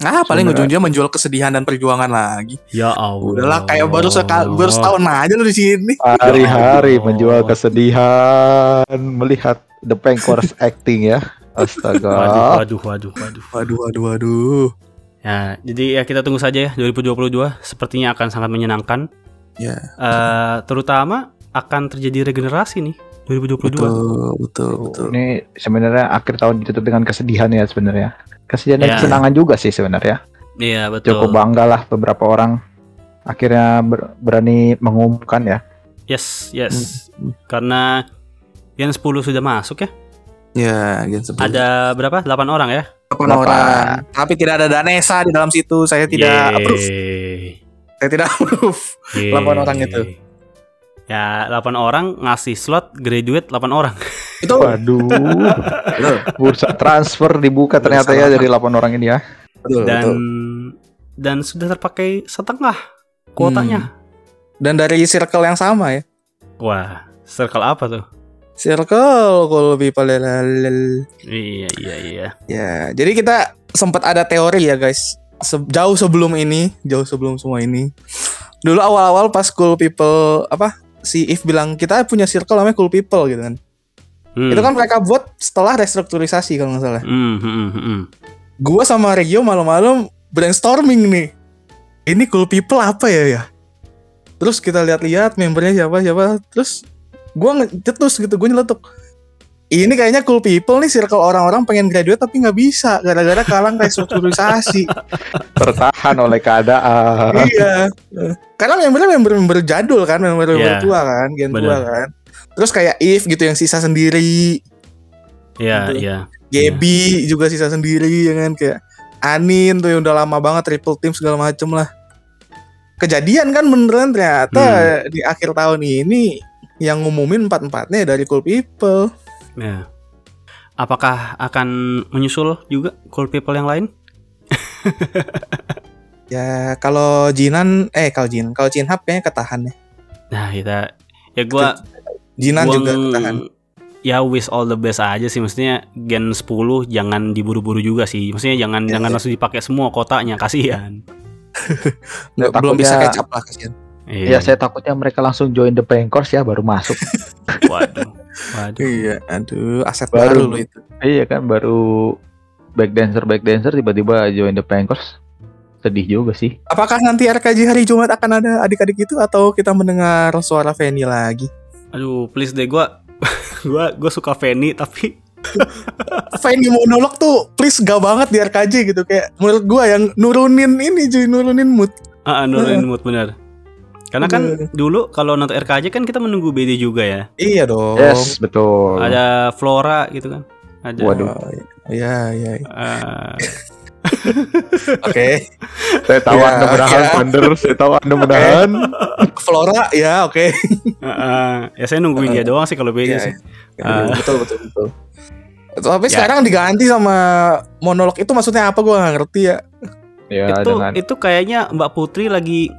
Nah paling Sebenarnya- ujungnya menjual kesedihan dan perjuangan lagi Ya Allah. udahlah kayak baru sekali baru setahun aja lu di sini Hari-hari Allah. menjual kesedihan melihat The Pengkors acting ya. Astaga. Waduh, waduh, waduh, waduh. waduh waduh waduh Ya, jadi ya kita tunggu saja ya 2022 sepertinya akan sangat menyenangkan. ya Eh, terutama akan terjadi regenerasi nih 2022. betul betul betul Ini sebenarnya akhir tahun ditutup dengan kesedihan ya sebenarnya. Kesedihan dan Ya. kesenangan juga sih sebenarnya. Iya, betul. Cukup bangga lah beberapa orang akhirnya ber- berani mengumumkan ya. Yes, yes. Karena Gen 10 sudah masuk ya. ya Gen 10 Ada berapa? 8 orang ya? Delapan Delapan. orang tapi tidak ada Danesa di dalam situ saya tidak approve Yeay. saya tidak approve Yeay. 8 orang itu. Ya, 8 orang ngasih slot graduate 8 orang. itu Waduh. Bursa transfer dibuka ternyata ya dari 8 orang ini ya. betul, Dan betul. dan sudah terpakai setengah kuotanya. dan dari circle yang sama ya Wah, circle apa tuh? circle kalau lalal. Iya, iya, iya. ya jadi kita sempat ada teori ya guys Se- jauh sebelum ini jauh sebelum semua ini dulu awal-awal pas cool people apa si If bilang kita punya circle namanya cool people gitu kan. Hmm. itu kan mereka buat setelah restrukturisasi kalau nggak salah. Hmm, hmm, hmm, hmm. gua sama Regio malam-malam brainstorming nih. Ini cool people apa ya ya? Terus kita lihat-lihat membernya siapa siapa. Terus gue ngejetus gitu gue nyeletuk ini kayaknya cool people nih circle orang-orang pengen graduate tapi nggak bisa gara-gara kalang restrukturisasi Tertahan oleh keadaan. iya. Karena membernya member-member jadul kan member-member Iya. tua kan gen tua kan. Terus kayak if gitu yang sisa sendiri. Iya, Gitu. iya. Gaby juga sisa sendiri ya kan? Kayak Anin tuh yang udah lama banget triple team segala macem lah. Kejadian kan beneran ternyata di akhir tahun ini yang ngumumin empat empatnya dari cool people Ya. Apakah akan menyusul juga cool people yang lain? ya kalau Jinan eh kalau Jinan kalau Jinhap kayaknya ketahan ya. Nah, kita ya gua Jinan gua juga ketahan. Ya wish all the best aja sih. Maksudnya Gen 10 jangan diburu-buru juga sih. Maksudnya jangan Iya, jangan iya. langsung dipakai semua kotanya Kasihan. Nggak, belum bisa catch up lah kasihan Ya saya takutnya mereka langsung join the Pankers ya baru masuk. Waduh Waduh iya aduh aset Baru. baru, loh itu iya kan baru back dancer back dancer tiba-tiba join the Pankers. Sedih juga sih. apakah nanti RKJ hari Jumat akan ada adik-adik itu atau kita mendengar suara Feni lagi Aduh please deh gua Gua gua suka Fanny tapi Fanny monolog tuh please gak banget di RKJ gitu kayak menurut gua yang nurunin ini cuy nurunin mood Ah, nurunin mood bener. Karena kan dulu kalau nonton RKJ kan kita menunggu BD juga ya. iya dong Yes, betul. Ada Flora gitu kan. Ada. Waduh. Oh, iya iya eh, oke Saya tahu Ya, Anda menahan, ya. Thunder. Saya tahu Anda menahan. Flora ya oke eh, eh, ya saya nungguin dia doang sih kalau BD Iya, sih. Ah. betul betul betul tapi Ya. sekarang diganti sama monolog itu maksudnya apa gua nggak ngerti ya Ya, itu dengan itu kayaknya Mbak Putri lagi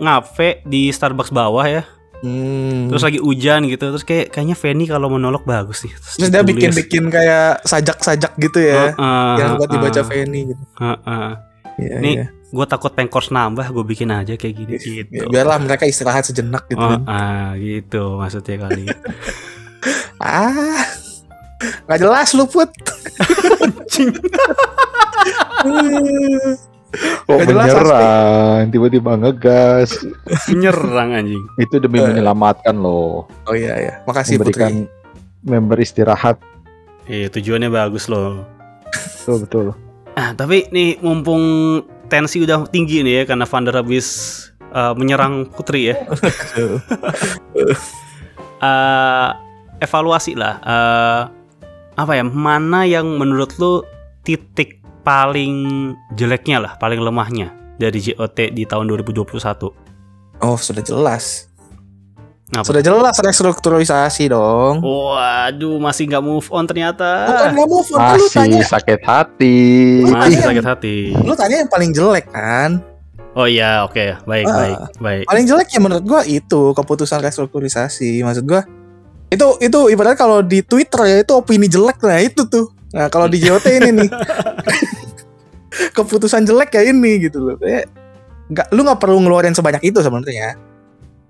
ngafe di Starbucks bawah ya. hmm. Terus lagi hujan gitu. Terus kayak kayaknya Fanny kalau monolog bagus nih. Terus dia bikin bikin kayak sajak-sajak gitu ya yang buat dibaca Fanny gitu Iya, Nih, iya. Gue takut pengkors nambah, gue bikin aja kayak gini Ya, gitu. biarlah mereka istirahat sejenak gitu Oh, kan. ah, gitu maksudnya kali. ah nggak jelas lu put Anjing. Nggak jelas, menyerang, tiba-tiba ngegas. Menyerang anjing. Itu demi Eh. menyelamatkan loh. oh iya ya makasih Memberikan Putri member istirahat. Iya, tujuannya bagus loh. Betul, betul. Ah, tapi nih mumpung tensi udah tinggi nih ya karena Vander habis uh, menyerang Putri ya. Eh, evaluasi lah. eh, apa ya? Mana yang menurut lu titik paling jeleknya lah, paling lemahnya dari JOT di tahun 2021? oh sudah jelas Apa? sudah jelas restrukturisasi dong Waduh, masih nggak move on ternyata. bukan nggak move on lu tanya Masih sakit hati. Lu Masih tanya- sakit hati. lu tanya yang paling jelek kan Oh iya, oke, baik, Ah. baik, baik. paling jelek ya menurut gua itu keputusan restrukturisasi maksud gua itu itu ibarat kalau di Twitter ya itu opini jelek nah itu tuh nah kalau di JOT ini nih keputusan jelek ya ini gitu loh. Kayak nggak lu nggak perlu ngeluarin sebanyak itu sebenarnya.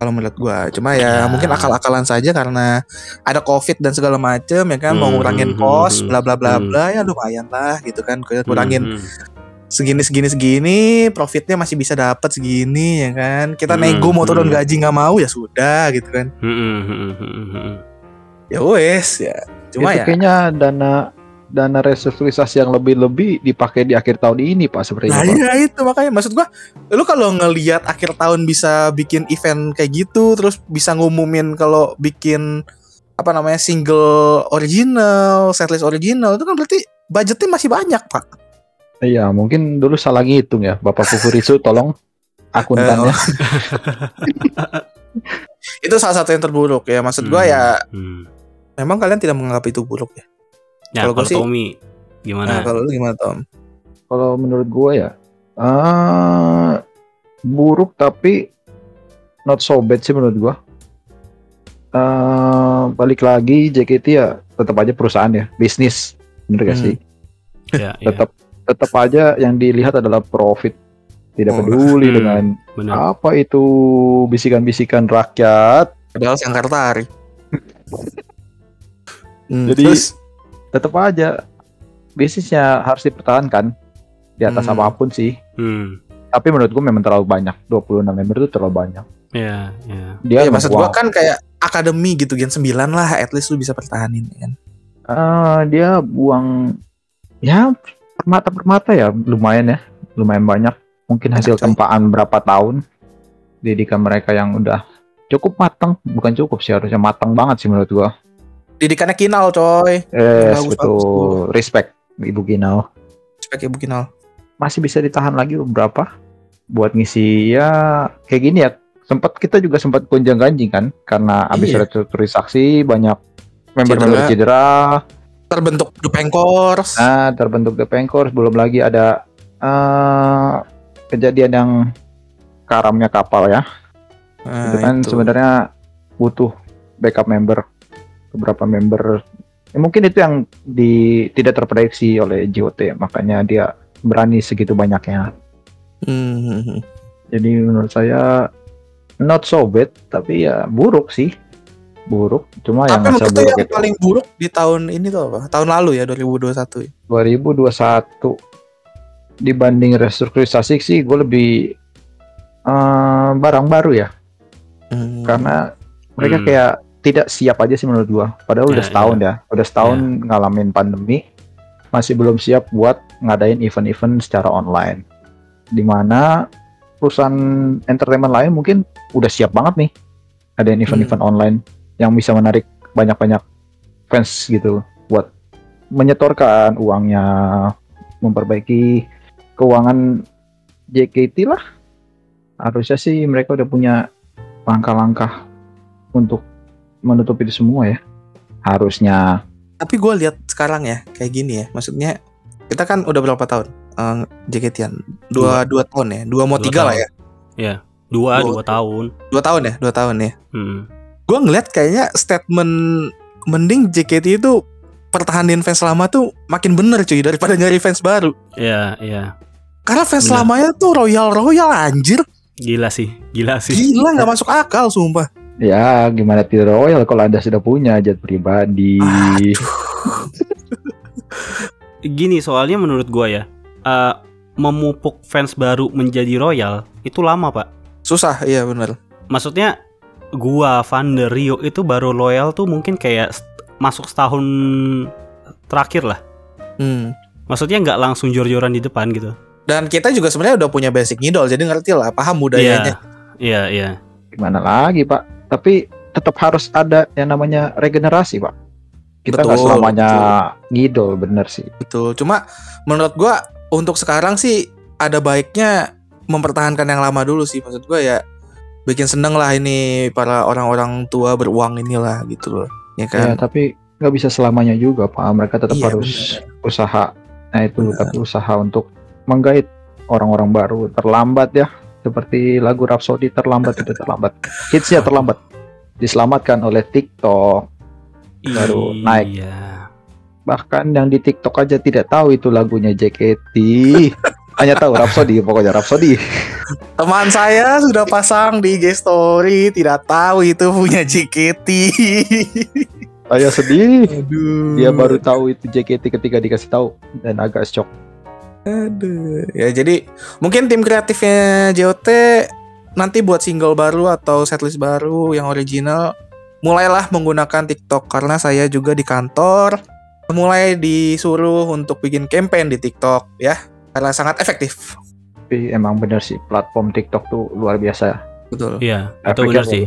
Kalau menurut gua. Cuma ya, Ya. mungkin akal-akalan saja karena ada covid dan segala macem ya kan? Mau Hmm, ngurangin hmm, kos hmm, bla bla bla hmm. bla ya lumayan lah gitu kan. Kurangin Hmm, segini segini segini profitnya masih bisa dapat segini ya kan? Kita Hmm, nego mau turun hmm. gaji nggak mau ya sudah gitu kan. Hmm, hmm, hmm, hmm, hmm. ya wes ya. Cuma itu ya kayaknya dana dana restrukturisasi yang lebih-lebih dipakai di akhir tahun ini Pak sepertinya nah Pak. iya itu makanya maksud gua lu kalau ngelihat akhir tahun bisa bikin event kayak gitu terus bisa ngumumin kalau bikin apa namanya single original setlist original itu kan berarti budgetnya masih banyak pak Iya, mungkin dulu salah ngitung ya. Bapak Fufurisu tolong akuntannya. itu salah satu yang terburuk ya maksud gua Hmm, ya hmm. memang kalian tidak menganggap itu buruk ya Nah, Kalau sih- Tommy nah, gimana? kalau lu gimana Tom Kalau menurut gue ya, ah buruk tapi not so bad sih menurut gue. Ah, balik lagi JKT ya tetap aja perusahaan ya, bisnis, bener gak Hmm. sih? ya, ya, Tetap tetap aja yang dilihat adalah profit. Tidak Oh. peduli Hmm. dengan benar. apa itu bisikan-bisikan rakyat, padahal Sangkartari Hmm, Jadi- terus tetap aja bisnisnya harus dipertahankan di atas Hmm. apa pun sih. Hmm. Tapi menurut gua memang terlalu banyak. 26 member itu terlalu banyak. Iya, iya. Dia Iya, maksud gua kan kayak akademi gitu Gen 9 lah at least lu bisa pertahanin ya kan. Eh, dia buang ya permata-permata ya lumayan ya. Lumayan banyak. Mungkin hasil tempaan berapa tahun didikan mereka yang udah cukup matang, bukan cukup sih harusnya matang banget sih menurut gua. Didikannya Kinal coy. Yes, Bagus, betul. Respect Ibu Ginau. Sebagai Ibu Kinal. Masih bisa ditahan lagi beberapa buat ngisi ya kayak gini ya. Sempat kita juga sempat gonjang ganjing kan karena habis Iya. restrukturisasi banyak member-member cedera. Terbentuk The Pengkors. Nah, terbentuk The Pengkors, belum lagi ada eh, kejadian yang karamnya kapal ya. Nah, itu kan itu. sebenarnya butuh backup member beberapa member. Ya, mungkin itu yang di tidak terprediksi oleh JOT, makanya dia berani segitu banyaknya. Hmm. Jadi menurut saya not so bad, tapi ya buruk sih. Buruk, cuma yang masa buruk yang itu paling buruk di tahun ini tuh apa? Tahun lalu ya 2021. 2021 dibanding restrukturisasi sih gue lebih eh, barang baru ya Hmm. karena mereka Hmm. kayak tidak siap aja sih menurut gua. Padahal udah Ya, setahun ya. Udah setahun ngalamin pandemi masih belum siap buat ngadain event-event secara online. Di mana perusahaan entertainment lain mungkin udah siap banget nih ngadain event-event online yang bisa menarik banyak-banyak fans gitu buat menyetorkan uangnya memperbaiki keuangan JKT lah. Harusnya sih mereka udah punya langkah-langkah untuk menutup itu semua ya harusnya Tapi gue lihat sekarang ya kayak gini ya. Maksudnya kita kan udah berapa tahun eh, JKT-an? Dua, dua tahun ya. Dua mau Dua tiga lah tahun. ya. Dua, Dua- dua tahun. Dua tahun ya. Dua tahun ya. Hmm. Gue ngeliat kayaknya statement mending JKT itu pertahanin fans lama tuh makin bener cuy daripada nyari fans baru. Iya, iya. Karena fans Bener. lamanya tuh royal royal anjir. Gila sih, gila sih. Gila nggak masuk akal sumpah. Ya gimana tidak royal kalau anda sudah punya jet pribadi Gini soalnya menurut gua ya, eh, memupuk fans baru menjadi royal itu lama pak. Susah iya bener. Maksudnya gua Van der Rio itu baru loyal tuh mungkin kayak st- masuk setahun terakhir lah. Hmm. Maksudnya nggak langsung jor-joran di depan gitu. Dan kita juga sebenarnya udah punya basic ngidol jadi ngerti lah paham budayanya. Iya, iya. gimana lagi pak tapi tetap harus ada yang namanya regenerasi pak. Kita nggak Betul, selamanya ngidol bener sih. Betul. Cuma menurut gua untuk sekarang sih ada baiknya mempertahankan yang lama dulu sih. Maksud gua ya bikin seneng lah ini para orang-orang tua beruang inilah gitu loh. Ya ya kan? tapi nggak bisa selamanya juga pak. Mereka tetap Iya, harus usaha. Nah itu Benar. tapi usaha untuk menggait orang-orang baru. Terlambat ya seperti lagu Rhapsody terlambat itu terlambat hitsnya terlambat diselamatkan oleh TikTok Baru naik. Iya. bahkan yang di TikTok aja tidak tahu itu lagunya JKT hanya tahu Rhapsody pokoknya Rhapsody Teman saya sudah pasang di IG story tidak tahu itu punya JKT. saya sedih Aduh. dia baru tahu itu JKT ketika dikasih tahu dan agak shock Aduh. Ya jadi mungkin tim kreatifnya JOT nanti buat single baru atau setlist baru yang original mulailah menggunakan TikTok karena saya juga di kantor mulai disuruh untuk bikin campaign di TikTok ya karena sangat efektif. tapi emang bener sih platform TikTok tuh luar biasa ya Betul. Iya, itu benar sih.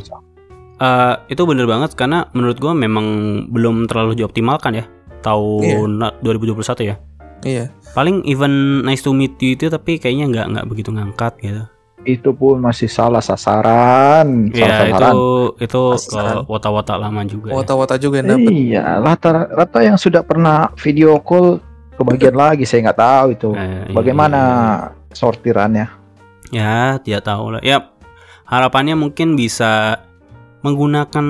Eh, itu bener banget karena menurut gua memang belum terlalu dioptimalkan ya tahun 2021 ya. Iya. Paling event nice to meet you itu tapi kayaknya nggak nggak begitu ngangkat gitu. itu pun masih salah sasaran salah Iya itu sasaran itu ke Sasaran. wota-wota lama juga. ya. Wota-wota juga yang dapet. iya rata-rata yang sudah pernah video call kebagian lagi saya nggak tahu itu Eh, iya, bagaimana iya, sortirannya iya. Ya tidak tahu lah. Ya harapannya mungkin bisa menggunakan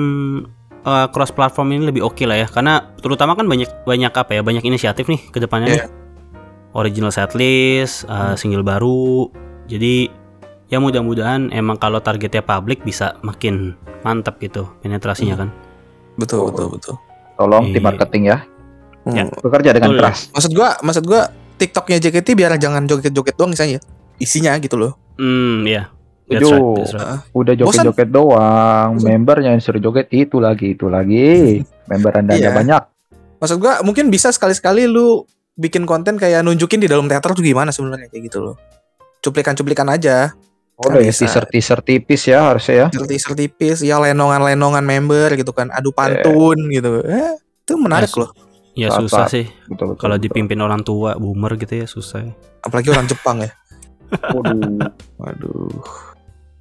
eh, cross platform ini lebih oke lah ya karena terutama kan banyak banyak apa ya banyak inisiatif nih ke depannya Iya. nih. Original setlist eh, single baru jadi ya mudah-mudahan emang kalau targetnya publik bisa makin mantap gitu penetrasinya kan Betul, betul, betul. tolong tim Iya. marketing ya Ya. Hmm. bekerja dengan Betul. keras Maksud gua, maksud gua TikToknya JKT biar jangan joget-joget doang misalnya. Isinya gitu loh. Hmm, iya. That's Setuju. right, that's right. Udah joget-joget doang, Bosan. membernya yang suruh joget itu lagi, itu lagi. Member anda Iya. banyak. Maksud gua mungkin bisa sekali-sekali lu bikin konten kayak nunjukin di dalam teater tuh gimana sebenarnya kayak gitu loh. Cuplikan-cuplikan aja. Boleh bisa. teaser-teaser tipis ya harusnya ya. Teaser tipis, ya lenongan-lenongan member gitu kan, adu pantun gitu. Eh, itu menarik Yes. loh. Ya Saat- susah saat- sih Betul, betul, kalau betul. dipimpin orang tua boomer gitu ya susah. ya. Apalagi orang Jepang ya. Waduh. Waduh.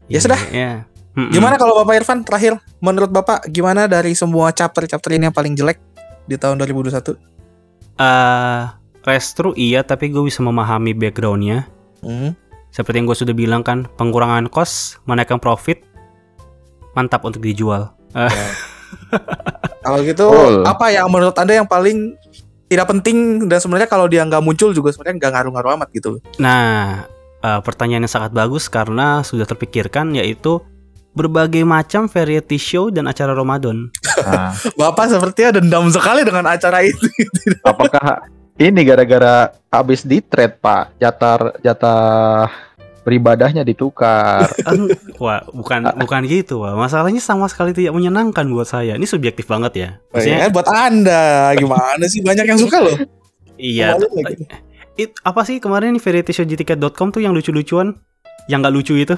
Iya, Ya sudah. Ya. Mm-mm. Gimana kalau Bapak Irfan terakhir menurut Bapak gimana dari semua chapter-chapter ini yang paling jelek di tahun 2021? Eh, restru iya tapi gue bisa memahami backgroundnya. Hmm. Seperti yang gue sudah bilang kan, pengurangan cost, menaikkan profit, mantap untuk dijual. Eh, Kalau gitu Betul. apa yang menurut Anda yang paling tidak penting dan sebenarnya kalau dia nggak muncul juga sebenarnya nggak ngaruh-ngaruh amat gitu. Nah, eh, pertanyaan yang sangat bagus karena sudah terpikirkan yaitu berbagai macam variety show dan acara Ramadan. Nah, Bapak sepertinya dendam sekali dengan acara itu. apakah ini gara-gara habis di trade Pak? Jatah jatah beribadahnya ditukar. Wah, bukan bukan gitu, wah. Masalahnya sama sekali tidak menyenangkan buat saya. Ini subjektif banget ya. Maksudnya, Ya, buat Anda gimana sih banyak yang suka loh. iya. Lagi. It, apa sih kemarin variety show jticket.com tuh yang lucu-lucuan? Yang nggak lucu itu?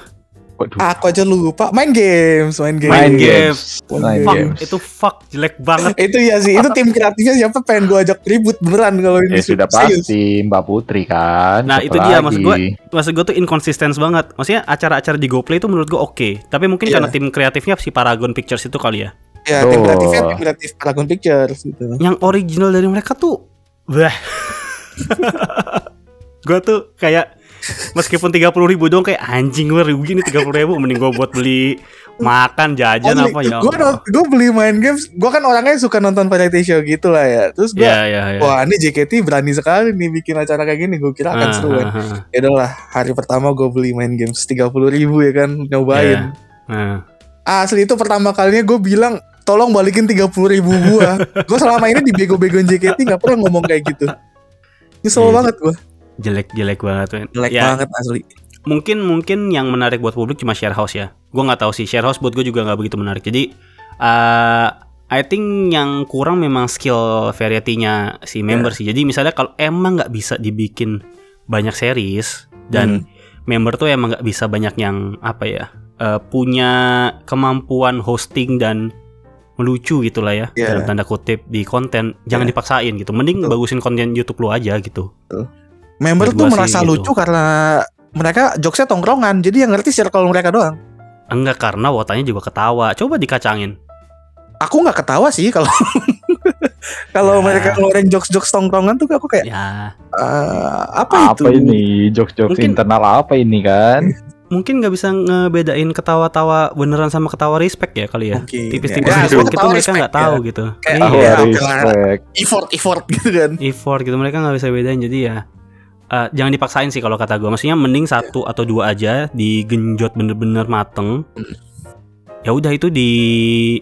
Waduh. Aku aja lupa main games, main games. Main games. Main Fuck, games. itu fuck jelek banget. itu ya sih, itu tim kreatifnya siapa pengen gua ajak ribut beneran kalau ini Ya sudah serius. pasti Mbak Putri kan. Nah, Siapa itu dia, maksud lagi? gua. Maksud gue tuh inconsistent banget. Maksudnya acara-acara di GoPlay itu menurut gue oke. Tapi mungkin Iya. karena tim kreatifnya si Paragon Pictures itu kali ya. Ya, tim kreatifnya tim kreatif Paragon Pictures gitu. Yang original dari mereka tuh, wah. gue tuh kayak meskipun tiga puluh ribu dong kayak anjing gue rugi nih tiga puluh ribu mending gue buat beli makan jajan apa ya gue gue beli main games, gue kan orangnya suka nonton variety show gitu lah ya. Terus gue, ya ya ya wah ini JKT berani sekali nih bikin acara kayak gini. Gue kira akan Ah, seru kan. ah, ah. Ya udahlah, hari pertama gue beli main games tiga puluh ribu ya kan, nyobain. Nah, Asli itu pertama kalinya gue bilang tolong balikin tiga puluh ribu gua. gue selama ini dibego-begoin JKT nggak pernah ngomong kayak gitu. Nyesel Iya, banget gue. Jelek jelek banget men. Jelek Ya, banget asli. mungkin mungkin yang menarik buat publik cuma share house ya gue nggak tahu sih share house buat gue juga nggak begitu menarik jadi uh, I think yang kurang memang skill variety-nya si member sih jadi misalnya kalau emang nggak bisa dibikin banyak series dan member tuh emang nggak bisa banyak yang apa ya uh, punya kemampuan hosting dan melucu gitulah ya Iya. dalam tanda kutip di konten jangan Iya. dipaksain gitu mending Betul. bagusin konten YouTube lu aja gitu Member tuh merasa gitu. lucu karena mereka jokesnya tongkrongan, jadi yang ngerti circle mereka doang. enggak karena wotanya juga ketawa coba dikacangin Aku nggak ketawa sih kalau kalau Ya. mereka ngeluarin jokes-jokes tongkrongan tuh aku kayak ya "Eh, apa, apa itu? ini jokes-jokes Mungkin- internal apa ini kan? mungkin nggak bisa ngebedain ketawa-tawa beneran sama ketawa respect ya kali ya tipis-tipis Ya, respect itu mereka respect nggak ya. tahu gitu Kayak, iya oh, ya. Effort, effort gitu kan. effort gitu mereka nggak bisa bedain jadi ya eh, jangan dipaksain sih kalau kata gue maksudnya mending satu atau dua aja digenjot bener-bener mateng ya udah itu di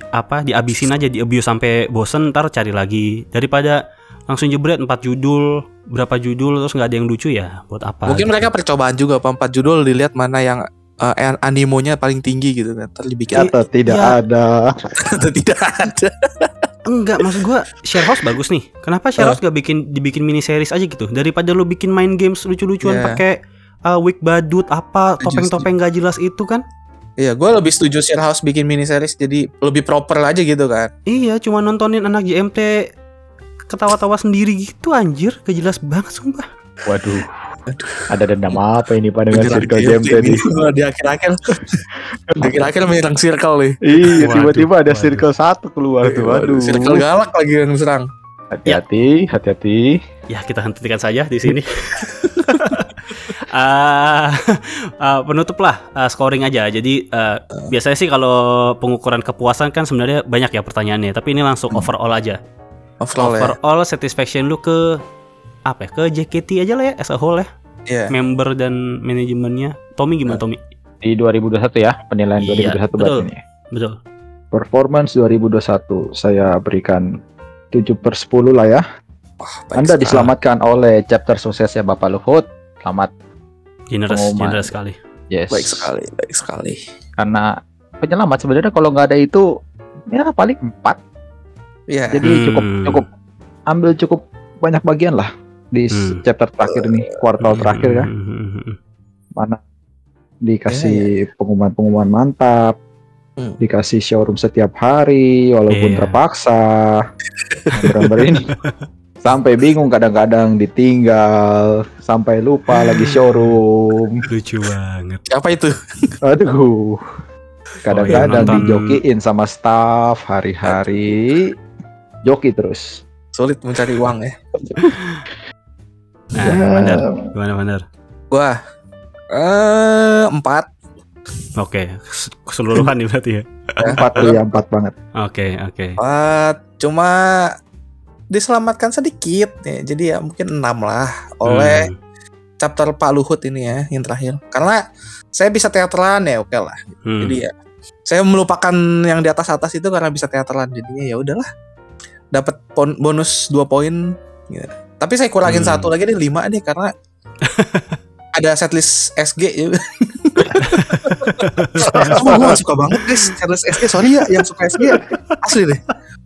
apa dihabisin aja di abuse sampai bosen ntar cari lagi daripada langsung jebret empat judul berapa judul terus nggak ada yang lucu ya buat apa Mungkin gitu. mereka percobaan juga Pak, empat judul dilihat mana yang eh, animonya paling tinggi gitu kan. Ntar dibikin Atau tidak Ya. ada. atau tidak ada. Enggak, maksud gua share house bagus nih. Kenapa share house gak bikin dibikin mini series aja gitu? Daripada lu bikin main games lucu-lucuan Iya. pakai uh, wig badut apa topeng-topeng gak jelas itu kan? Iya, gue lebih setuju Share House bikin mini series jadi lebih proper aja gitu kan. Iya, cuma nontonin anak JMT ketawa-tawa sendiri gitu anjir, gak jelas banget sumpah. Waduh. Ada dendam apa ini Pak dengan circle game tadi? Di akhir-akhir di akhir-akhir menyerang circle nih. Iya, tiba-tiba ada circle satu keluar tuh. Waduh. Circle galak lagi yang serang. Hati-hati, hati-hati. Ya kita hentikan saja di sini. Ah, ah, penutup lah ah, scoring aja. Jadi ah, biasanya sih kalau pengukuran kepuasan kan sebenarnya banyak ya pertanyaannya. Tapi ini langsung overall aja. Overall ya. overall satisfaction lu ke apa ya? Ke JKT aja lah ya as a whole ya. Iya. Member dan manajemennya. Tommy gimana Tommy? Di 2021 ya, penilaian Iya, 2021 betul. ini. Betul. Performance 2021 saya berikan 7 per 10 lah ya. Wah, baik Anda sekali. diselamatkan oleh chapter suksesnya Bapak Luhut. Selamat. Generous, Pengumuman. generous sekali. Yes. Baik sekali, baik sekali. Karena penyelamat sebenarnya kalau nggak ada itu ya paling empat. Iya. Jadi Hmm. cukup cukup ambil cukup banyak bagian lah di Hmm. chapter terakhir nih, kuartal terakhir kan. Hmm. Mana dikasih pengumuman-pengumuman mantap, Hmm. dikasih showroom setiap hari walaupun Iya. terpaksa. Gambar-gambar ini sampai bingung kadang-kadang ditinggal, sampai lupa lagi showroom. Lucu banget. Apa itu? Aduh. Kadang-kadang nonton- dijokiin sama staff hari-hari. Joki terus. Sulit mencari uang ya. Nah, Ya. Mandar. Gimana? Gua eh empat. Oke, kes- keseluruhan nih berarti ya. Empat tuh ya, empat banget. Oke, oke. Empat. Cuma diselamatkan sedikit ya. Jadi ya mungkin enam lah oleh Hmm. chapter Pak Luhut ini ya yang terakhir. Karena saya bisa teateran ya oke lah. Hmm. Jadi ya saya melupakan yang di atas atas itu karena bisa teateran. Jadinya ya udahlah. Dapat bonus dua poin. Ya. Tapi saya kurangin Hmm. satu lagi nih lima nih karena ada setlist SG ya. Cuma gue gak suka banget guys setlist SG. Sorry ya yang suka SG asli deh.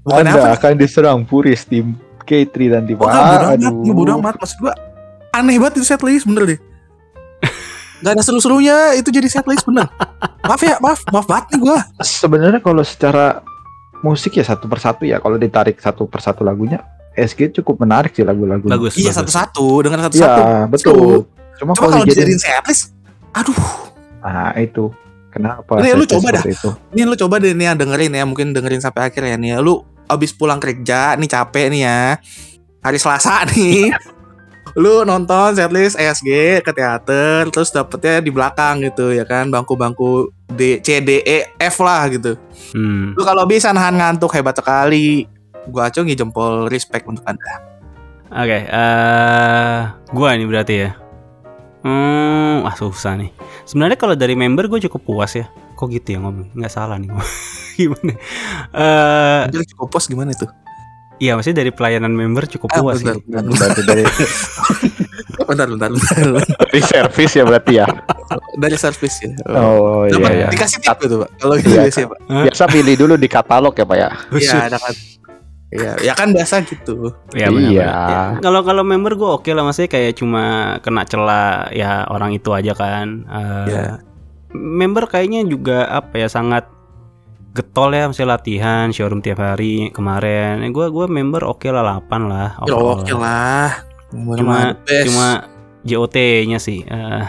Bukan Anda apa? akan diserang puris tim K3 dan tim Oh, bodoh amat, Aduh. bodoh amat. Maksud gua aneh banget itu setlist bener deh. Gak ada seru-serunya itu jadi setlist bener. Maaf ya, maaf, maaf banget nih gua. Sebenarnya kalau secara musik ya satu persatu ya kalau ditarik satu persatu lagunya SG cukup menarik sih lagu-lagu. Bagus, Iya satu-satu dengan satu-satu. Iya, betul. Cuma, Cuma kalau dijadiin setlist, aduh. nah itu kenapa? Ini lu coba dah. Itu? Ini lu coba deh nih ya dengerin ya, mungkin dengerin sampai akhir ya nih ya. Lu abis pulang kerja nih capek nih ya. Hari Selasa nih. lu nonton setlist ESG ke teater terus dapetnya di belakang gitu ya kan bangku-bangku D C D E F lah gitu. Hmm. Lu kalau bisa nahan ngantuk hebat sekali. Gua acungi jempol respect untuk Anda. Oke, eh gua ini berarti ya. Hmm, wah susah nih. Sebenarnya kalau dari member gue cukup puas ya. Kok gitu ya ngomong? Nggak salah nih. Gimana? Eh, Jadi cukup pos gimana itu? iya maksudnya dari pelayanan member cukup Ah, puas bentar, sih. bentar, Berarti dari, bentar, bentar, bentar. dari service ya berarti ya. Dari service ya. Oh Dapat iya, iya. dikasih tip gitu, Pak. Kalau gitu Iya. biasa ya, Pak. Biasa pilih dulu di katalog ya pak ya. Iya, ada kan. Iya, ya kan biasa gitu. Ya, benar, Iya. benar. Ya, Kalau kalau member gue oke lah maksudnya kayak cuma kena celah ya orang itu aja kan. Eh, Iya. Member kayaknya juga apa ya sangat getol ya misalnya latihan showroom tiap hari kemarin. Eh, gue gua member oke lah 8 lah. Ya oke lah. Cuma- best. Cuma JOT-nya sih. eh,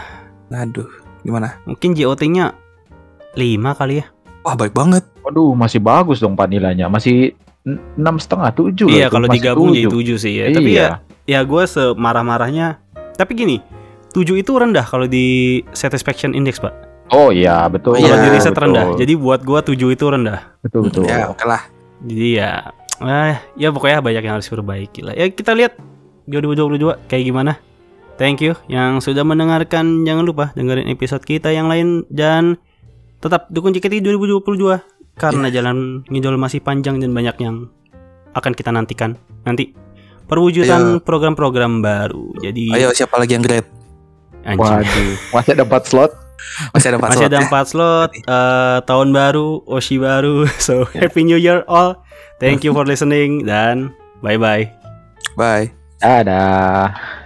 aduh, gimana? mungkin JOT-nya 5 kali ya. Wah, baik banget. Waduh masih bagus dong pak nilainya. Masih enam setengah tujuh. Iya kalau digabung jadi tujuh. 7 sih ya. Tapi Iya. ya ya gue semarah-marahnya. Tapi gini, 7 itu rendah kalau di satisfaction index, Pak. Oh iya betul. Iya, Kalau di riset betul. rendah. Jadi buat gua 7 itu rendah. betul betul. Ya, oke lah. Jadi ya eh, ya pokoknya banyak yang harus diperbaiki lah. Ya kita lihat 2022 kayak gimana. Thank you yang sudah mendengarkan. Jangan lupa dengerin episode kita yang lain dan tetap dukung JKT 2022 karena jalan ngidol masih panjang dan banyak yang akan kita nantikan nanti perwujudan program-program baru. Jadi Ayo siapa lagi yang great? anjing. Waduh masih ada empat slot. Masih ada empat Masih slot ada ya? empat slot, eh, tahun baru, Oshi baru. So happy new year all. Thank you for listening dan bye bye. Bye. Dadah.